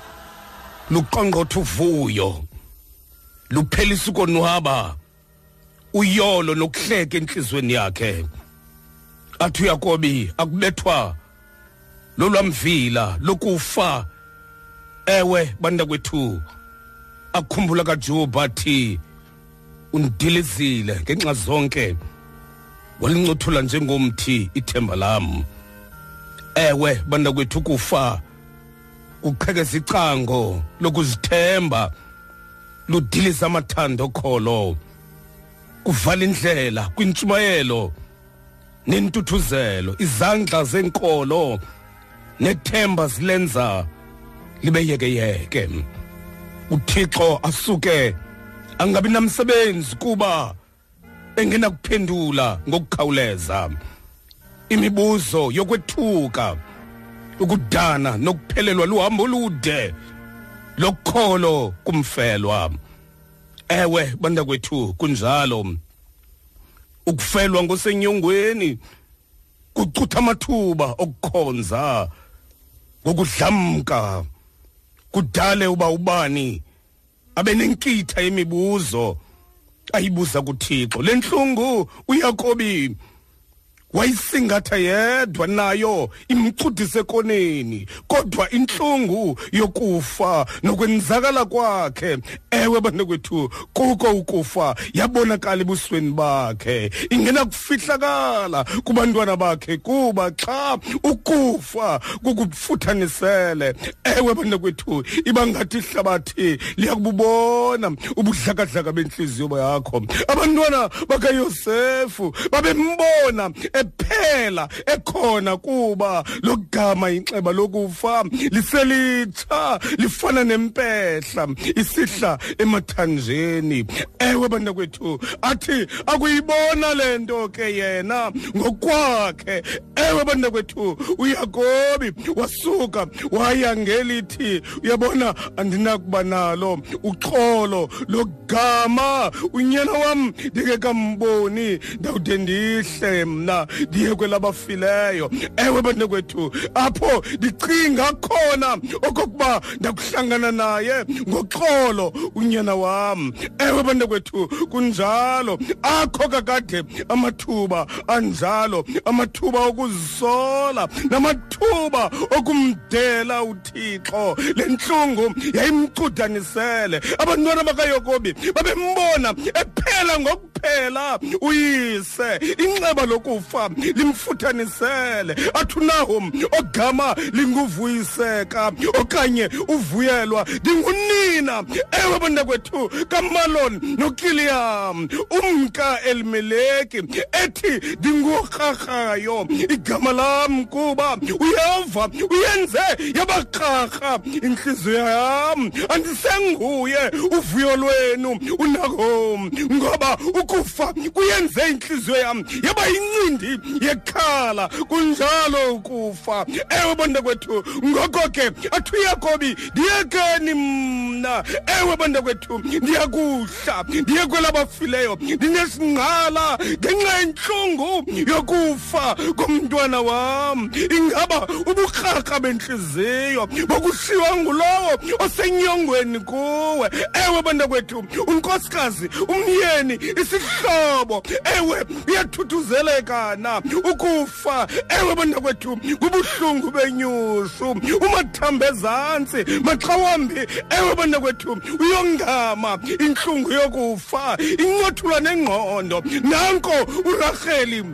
luqongqotha uvuyo luphelisa ukonwaba uyolo nokuhleka entliziyweni yakhe athi uyakobi akubethwa lolwamvila lokufa ewe bantakwethu akhumbula kajuba athi undilizile ngenxa zonke walincothula njengomthi ithemba lam ewe bantakwethu kufa kuqhekeza icango lokuzithemba ludilisa amathanda okholo kuvala indlela kwintshumayelo nentuthuzelo izandla zenkolo nethemba zilenza libe yekeyeke uthixo asuke angabi namsebenzi kuba engenakuphendula ngokukhawuleza imibuzo yokwethuka ukudana nokuphelelwa luhambo olude lokholo kumfelwa ewe bantakwethu kunjalo ukufelwa ngosenyongweni kucutha amathuba okukhonza ngokudlamka kudale uba ubani abe nenkitha yemibuzo ayibuza kuthixo le ntlungu uyakobi wayisingatha yedwa nayo imcudise koneni kodwa intlungu yokufa nokwenzakala kwakhe ewe banakwethu kuko ukufa yabonakala ebusweni bakhe ingena ukufihlakala kubantwana bakhe kuba xa ukufa kukufuthanisele ewe bantakwethu iba ngathi ihlabathi liyakububona ubudlakadlaka bentliziyo yakho abantwana bakayosefu babembona ephela ekhona kuba lo gama inxeba lokufa liselitsha lifana nempehla isihla emathanjeni ewe bantakwethu athi akuyibona le nto ke yena ngokwakhe ewe bantakwethu uyakobi wasuka waya ngelithi uyabona andinakuba nalo uxolo lo gama unyana wam ndingekamboni ndawude ndihle mna ndiye kwelabafileyo ewe bantakwethu apho ndicinga khona okokuba ndakuhlangana naye ngoxolo unyana wam ewe bantakwethu kunjalo akho kakade amathuba anjalo amathuba okuzisola namathuba okumdela uthixo le ntlungu yayimcudanisele abantwana bakayokobi babembona ephela ngok kuphela uyise inxeba lokufa limfuthanisele athunahom ogama linguvuyiseka okanye uvuyelwa ndingunina ewe bantakwethu kamalon nokiliyam umka elimeleki ethi ndingurharhayo igama lam kuba uyeva uyenze yabakrarha intliziyo yam senguye uvuyo lwenu unako ngoba ukufa kuyenze intliziyo yam yaba yincindi yekhala kunjalo ukufa ewe bantakwethu ngoko ke athu yakobi ndiyekeni mna ewe bantakwethu ndiyakuhle mhla ndiye kwelabafileyo ndinesingqala ngenxa yentlungu yokufa komntwana wam ingaba uburharha bentliziyo bokushiywa ngulowo osenyongweni kuwe ewe bantakwethu unkosikazi umyeni isihlobo ewe uyathuthuzeleka na ukufa fa ewe bantakwethu kubuhlungu benyushu umathambe ezantsi maxa wambi ewe bantakwethu uyongama intlungu yokufa incothulwa nengqondo nanko uraheli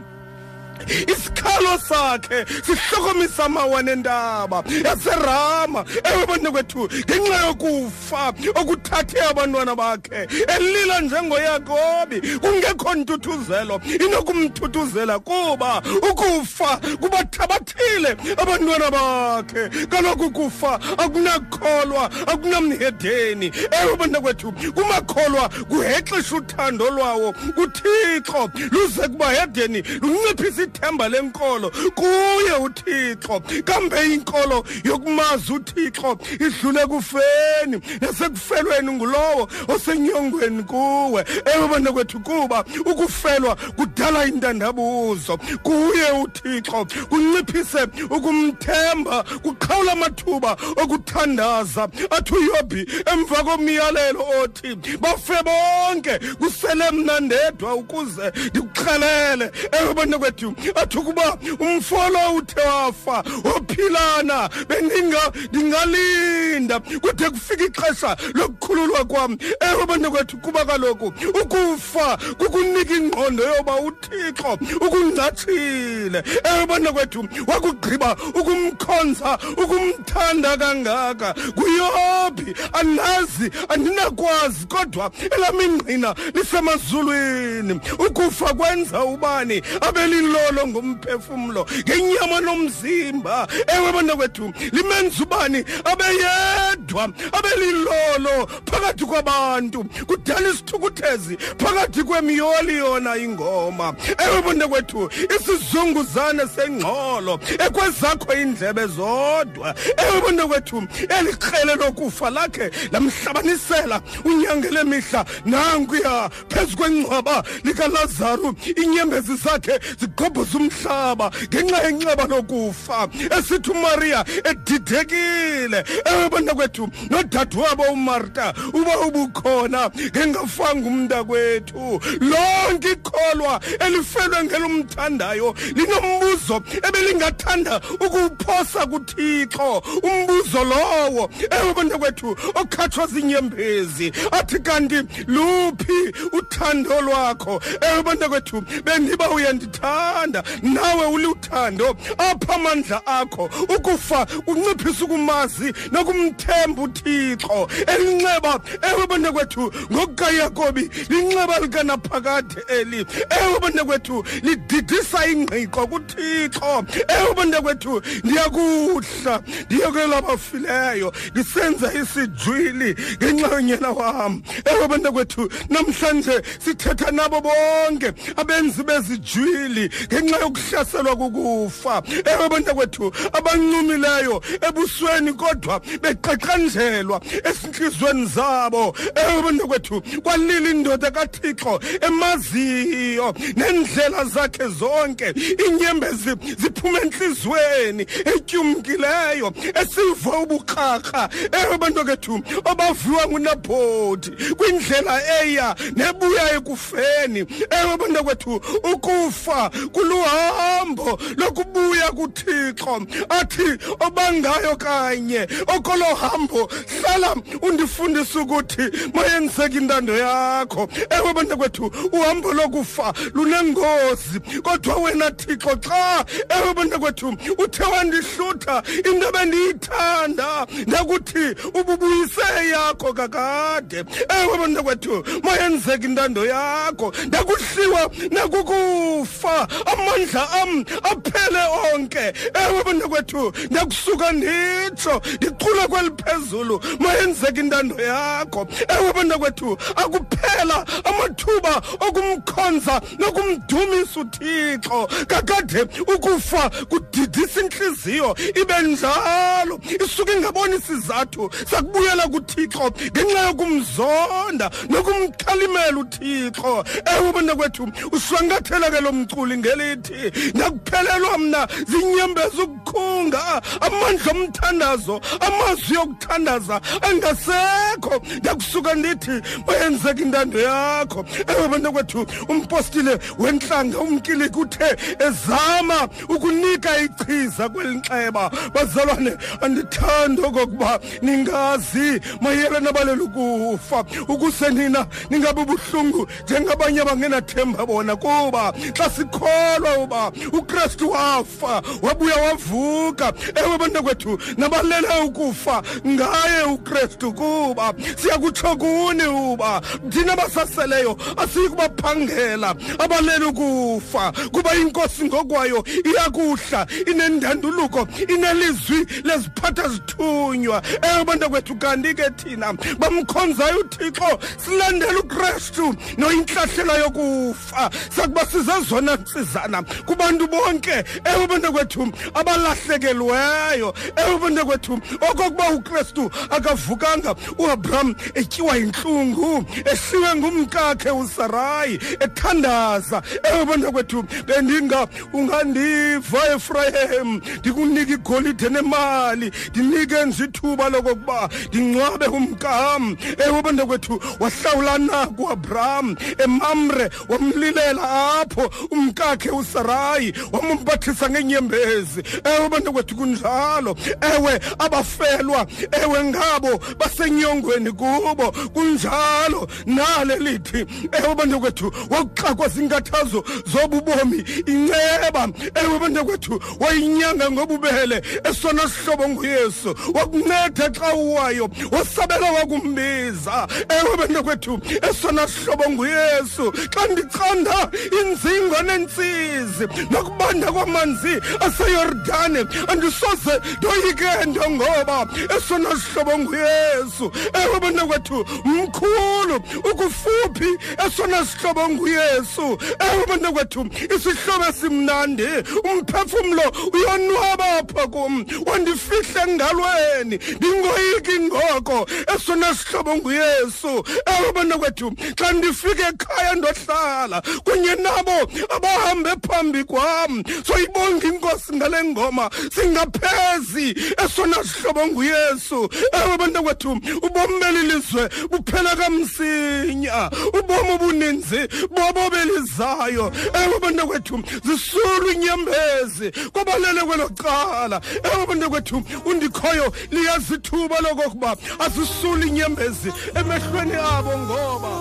isikhalo sakhe sihlokomisa amawa nentaba yaserama ewe bantakwethu ngenxa yokufa fa okuthathe abantwana bakhe elila njengoyakobi kungekho ntuthuzelo inokumthuthuzela kuba ukufa kubathabathile abantwana bakhe kaloku kufa akunakholwa akunamhedeni ewe bantakwethu kumakholwa kuhexisha uthando lwawo kuthixo luze kubahedeni lunciphisa ithemba lenkolo kuye uthixo kambe inkolo yokumazi uthixo idlule kufeni nasekufelweni ngulowo osenyongweni kuwe ewe bantakwethu kuba ukufelwa kudala intandabuzo kuye uthixo kunciphise ukumthemba kuqhawula amathuba okuthandaza athi uyobhi emva komyalelo othi bathi bafe bonke kusele mna ndedwa ukuze ndikuxelele ewe bantakwethu athi ukuba umfolo uthe wafa wophilana bendinga ndingalinda kude kufika ixesha lokukhululwa kwam ewe bantakwethu kuba kaloku ukufa kukunika ingqondo yoba uthixo ukungathile ebona kwethu wakugqiba ukumkhonza ukumthanda kangaka kuyophi andazi andinakwazi kodwa elamingqina lisemazulwini ukufa kwenza ubani abelilolo ngomphefumlo ngenyama nomzimba ewe bona kwethu limenza ubani abeyedwa abelilolo phakathi kwabantu kudala isithukuthezi phakathi kwemiyoli yona ingoma ewe bontekwethu isizunguzane sengxolo ekwezakho iindlebe zodwa ewe bontekwethu eli krele lokufa lakhe lamhlabanisela unyangele mihla nankuya phezu kwengcwaba likalazaru iinyembezi zakhe zigqobhoza umhlaba ngenxa yenxeba lokufa esithi umariya edidekile ewe bantakwethu nodadewabo umarta uba ubukhona ngengafanga umntakwethu lonke ikholwa elifelwe ngelomthandayo linombuzo ebelingathanda ukuwuphosa kuthixo umbuzo lowo ewe bantakwethu okhatshwa ziinyembezi athi kanti luphi uthando lwakho ewe bantakwethu bendiba uyandithanda nawe uliuthando apha amandla akho ukufa kunciphisa ukumazi nokumthemba uthixo elinxeba ewe bantakwethu ngokukayakobi linxeba likanaphakade eli ewe bantakwethu lididisa ingqiqo kuthixo ewe bantakwethu ndiyakuhla ndiyakulela abafileyo ndisenza isijwili ngenxa yonyana wam ewe bantakwethu namhlanje sithetha nabo bonke abenzi bezijwili ngenxa yokuhlaselwa kukufa ewe bantakwethu abancumileyo ebusweni kodwa beqaqanjelwa esintliziyweni zabo ewe bantakwethu kwalila indoda kathixo emaziyo neendlela zakhe zonke iinyembezi ziphuma entliziyweni etyumkileyo esiva ubukrakra ebantokethu obaviwa ngunabhoti kwindlela eya nebuya ekufeni ewe bantokwethu ukufa kuluhambo lokubuya kuthixo athi obangayo kanye okolo hambo hlala undifundisa ukuthi mayenzeka intando yakho ewe bantokwethu uhambo lokufa lunengozi kodwa wena thixo xa ewe bantakwethu uthe wandihlutha into ebendiyithanda ndakuthi ububuyise yakho kakade ewe bantakwethu mayenzeka intando yakho ndakuhliwa nakukufa amandla am aphele onke ewe bantakwethu ndakusuka nditsho ndicula kweli phezulu mayenzeka intando yakho ewe bantakwethu akuphela amathuba okumkhonza nokumdumisa uthixo kakade ukufa kudidisa intliziyo ibe njalo isuke ingaboni isizathu sakubuyela kuthixo ngenxa yokumzonda nokumkhalimela uthixo ewe bantakwethu ushwankathela ke lo mculi ngelithi ndakuphelelwa mna zinyembeza khunga amandla omthandazo amazwi yokuthandaza angasekho ndakusuka ndithi mayenzeka intando yakho ewe bantu kwethu umpostile wentlanga umkiliki uthe ezama ukunika ichiza kweli nxeba bazalwane andithandi okokuba ningazi mayelana baleli ukufa ukuse nina ningabi buhlungu njengabanye abangenathemba bona kuba xa sikholwa uba ukristu wafa wabuya wavuka ewe bantakwethu nabalele ukufa ngaye ukristu kuba siya kutsho kuni uba thina basaseleyo asiyi kubaphangela abalele ukufa kuba inkosi ngokwayo iyakuhla inendanduluko inelizwi leziphatha zithunywa ewe bantakwethu kanti ke thina bamkhonzayo uthixo silandela ukrestu noyintlahlela yokufa sakuba sizezona ntsizana kubantu bonke ewe bantakwethu abalahlekelweyo ewe bantakwethu okokuba ukrestu akavukanga uabram etyiwa yintlungu eshiwe ngumkakhe usarayi ethandaza ewe bantakwethu bendinga ungandiva efrayem ndikunike igolide nemali ndinike nzithuba lokokuba ndincwabe umkam ewe bantakwethu wahlawula naku uabraham emamre wamlilela apho umkakhe usarayi wamumpathisa ngenyembezi ewe bantakwethu kunjalo ewe abafelwa ewe ngabo basenyongweni kubo kunjalo nalelithi ewe bantakwethu wakuxakwa zinkathazo zobubomi inceba ewe bantakwethu wayinyanga ngobubele esona sihlobo nguyesu wakunceda xa uwayo wasabela wakumbiza ewe bantakwethu esona sihlobo nguyesu xa ndicanda inzingo nentsizi nokubanda kwamanzi aseyordane andisoze ndoyike nto ngoba esona sihlobo nguyesu ewe bantakwethu mkhulu ukufuphi esona sihlobo nguyesu ewe bantu kwethu isihlobo esimnandi umphefumlo uyonwaba apha kum wandifihle engalweni ndingoyiki ngoko esona sihlobo nguyesu ewe bantu kwethu xa ndifike ekhaya ndohlala kunye nabo abahambe phambi kwam soyibonga inkosi ngale ngoma singaphezi esona umhlobo onguyesu ewe abantu kwethu ubomi beli lizwe buphela kamsinya ubomi obuninzi bobo belizayo ewe abantu kwethu zisulwa inyembezi kwabalele kwelo cala ewe abantu kwethu undikhoyo liyazithuba lokokuba azisule inyembezi emehlweni abo ngoba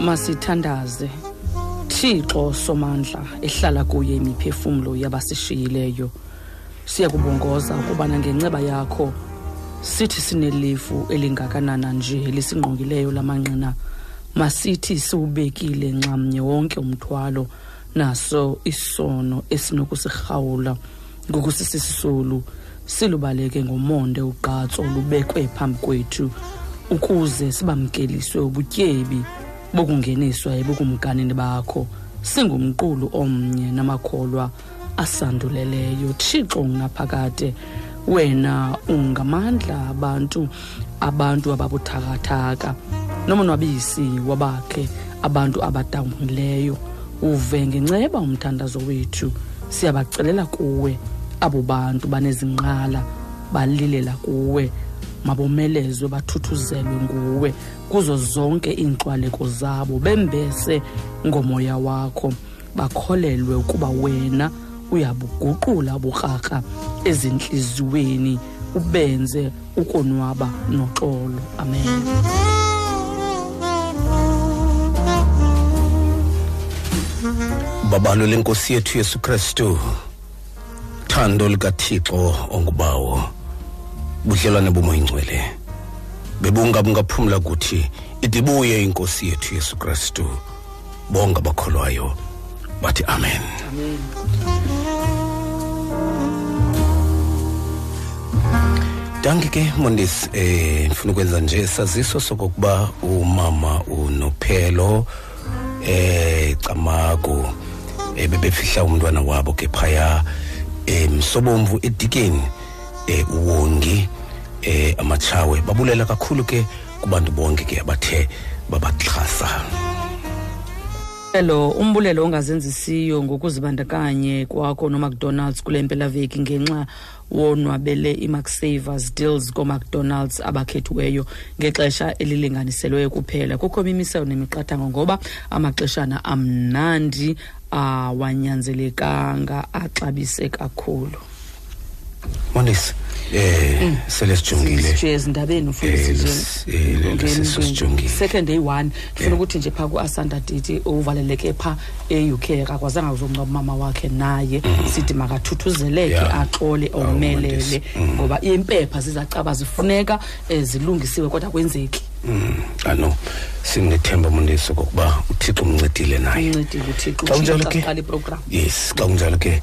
masithandaze thixo somandla ehlala kuye imiphefumlo yabasishiyileyo siyakubongoza ukubana ngenceba yakho sithi sinelifu elingakanana nje lisingqongileyo lamanqina masithi siwubekile nxamnye wonke umthwalo naso isono esinokusirhawula ngoku sisisisulu silubaleke ngomonde ugqatso olubekwe phambi kwethu ukuze sibamkeliswe ubutyebi bokungeniswa ebukumkanini bakho singumqulu omnye namakholwa asanduleleyo thixo unaphakade wena ungamandla abantu abantu ababuthakathaka nomonwabisi wabakhe abantu abadangwileyo uve ngenceba umthandazo wethu siyabacelela kuwe abo bantu banezinqala balilela kuwe mabomelezwe bathuthuzelwe nguwe kuzo zonke iintlwaleko zabo bembese ngomoya wakho bakholelwe ukuba wena uyabuguqula uburharha ezintliziyweni ubenze ukonwaba noxolo amen babalo lenkosi yethu yesu kristu thando likathixo ongubawo budlelwane bomoyingcwele bebungabungaphumla kuthi idibuye inkosi yethu yesu kristu bonke abakholwayo bathi amen, amen. danki ke mondisi eh ndifuna ukwenza nje saziso sokokuba umama unophelo eh camagu eh, bebefihla umntwana wabo ke phaya emsobomvu eh, edikeni eh uwongi eh amachawe babulela kakhulu ke kubantu bonke ke abathe babaxhasa Hello, umbulelo ongazenzisiyo ngokuzibandakanye kwakho noMcDonald's kule mpelaveki ngenxa wonwabele iMacsavers deals koMcDonald's abakhethiweyo ngexesha elilinganiselweyo kuphela. Kukho imimiselo nemiqathango ngoba amaxeshana amnandi awanyanzelekanga axabise kakhulu. monisi eh sele sijongile Sijongile ezindabeni ufuna Eh, isijeni. lesi- eh, le- Ungena lesi into sijongile. enje. second day one ndifuna ukuthi nje phaa kuasanda titi uvaleleke phaa e-uk akakwazanga kuzongcwaba umama wakhe naye sithi makathuthuzeleke Yeah. axole Awu, omelele mandisi. Mm. ngoba impepha zizacaba zifuneka eh, zilungisiwe kodwa kwenzeki Mm, ano sinethemba mondisi kokuba uthixo umncedile naye uncedile uthixo xa kunjalo ke uqala iprogram yes xa kunjalo ke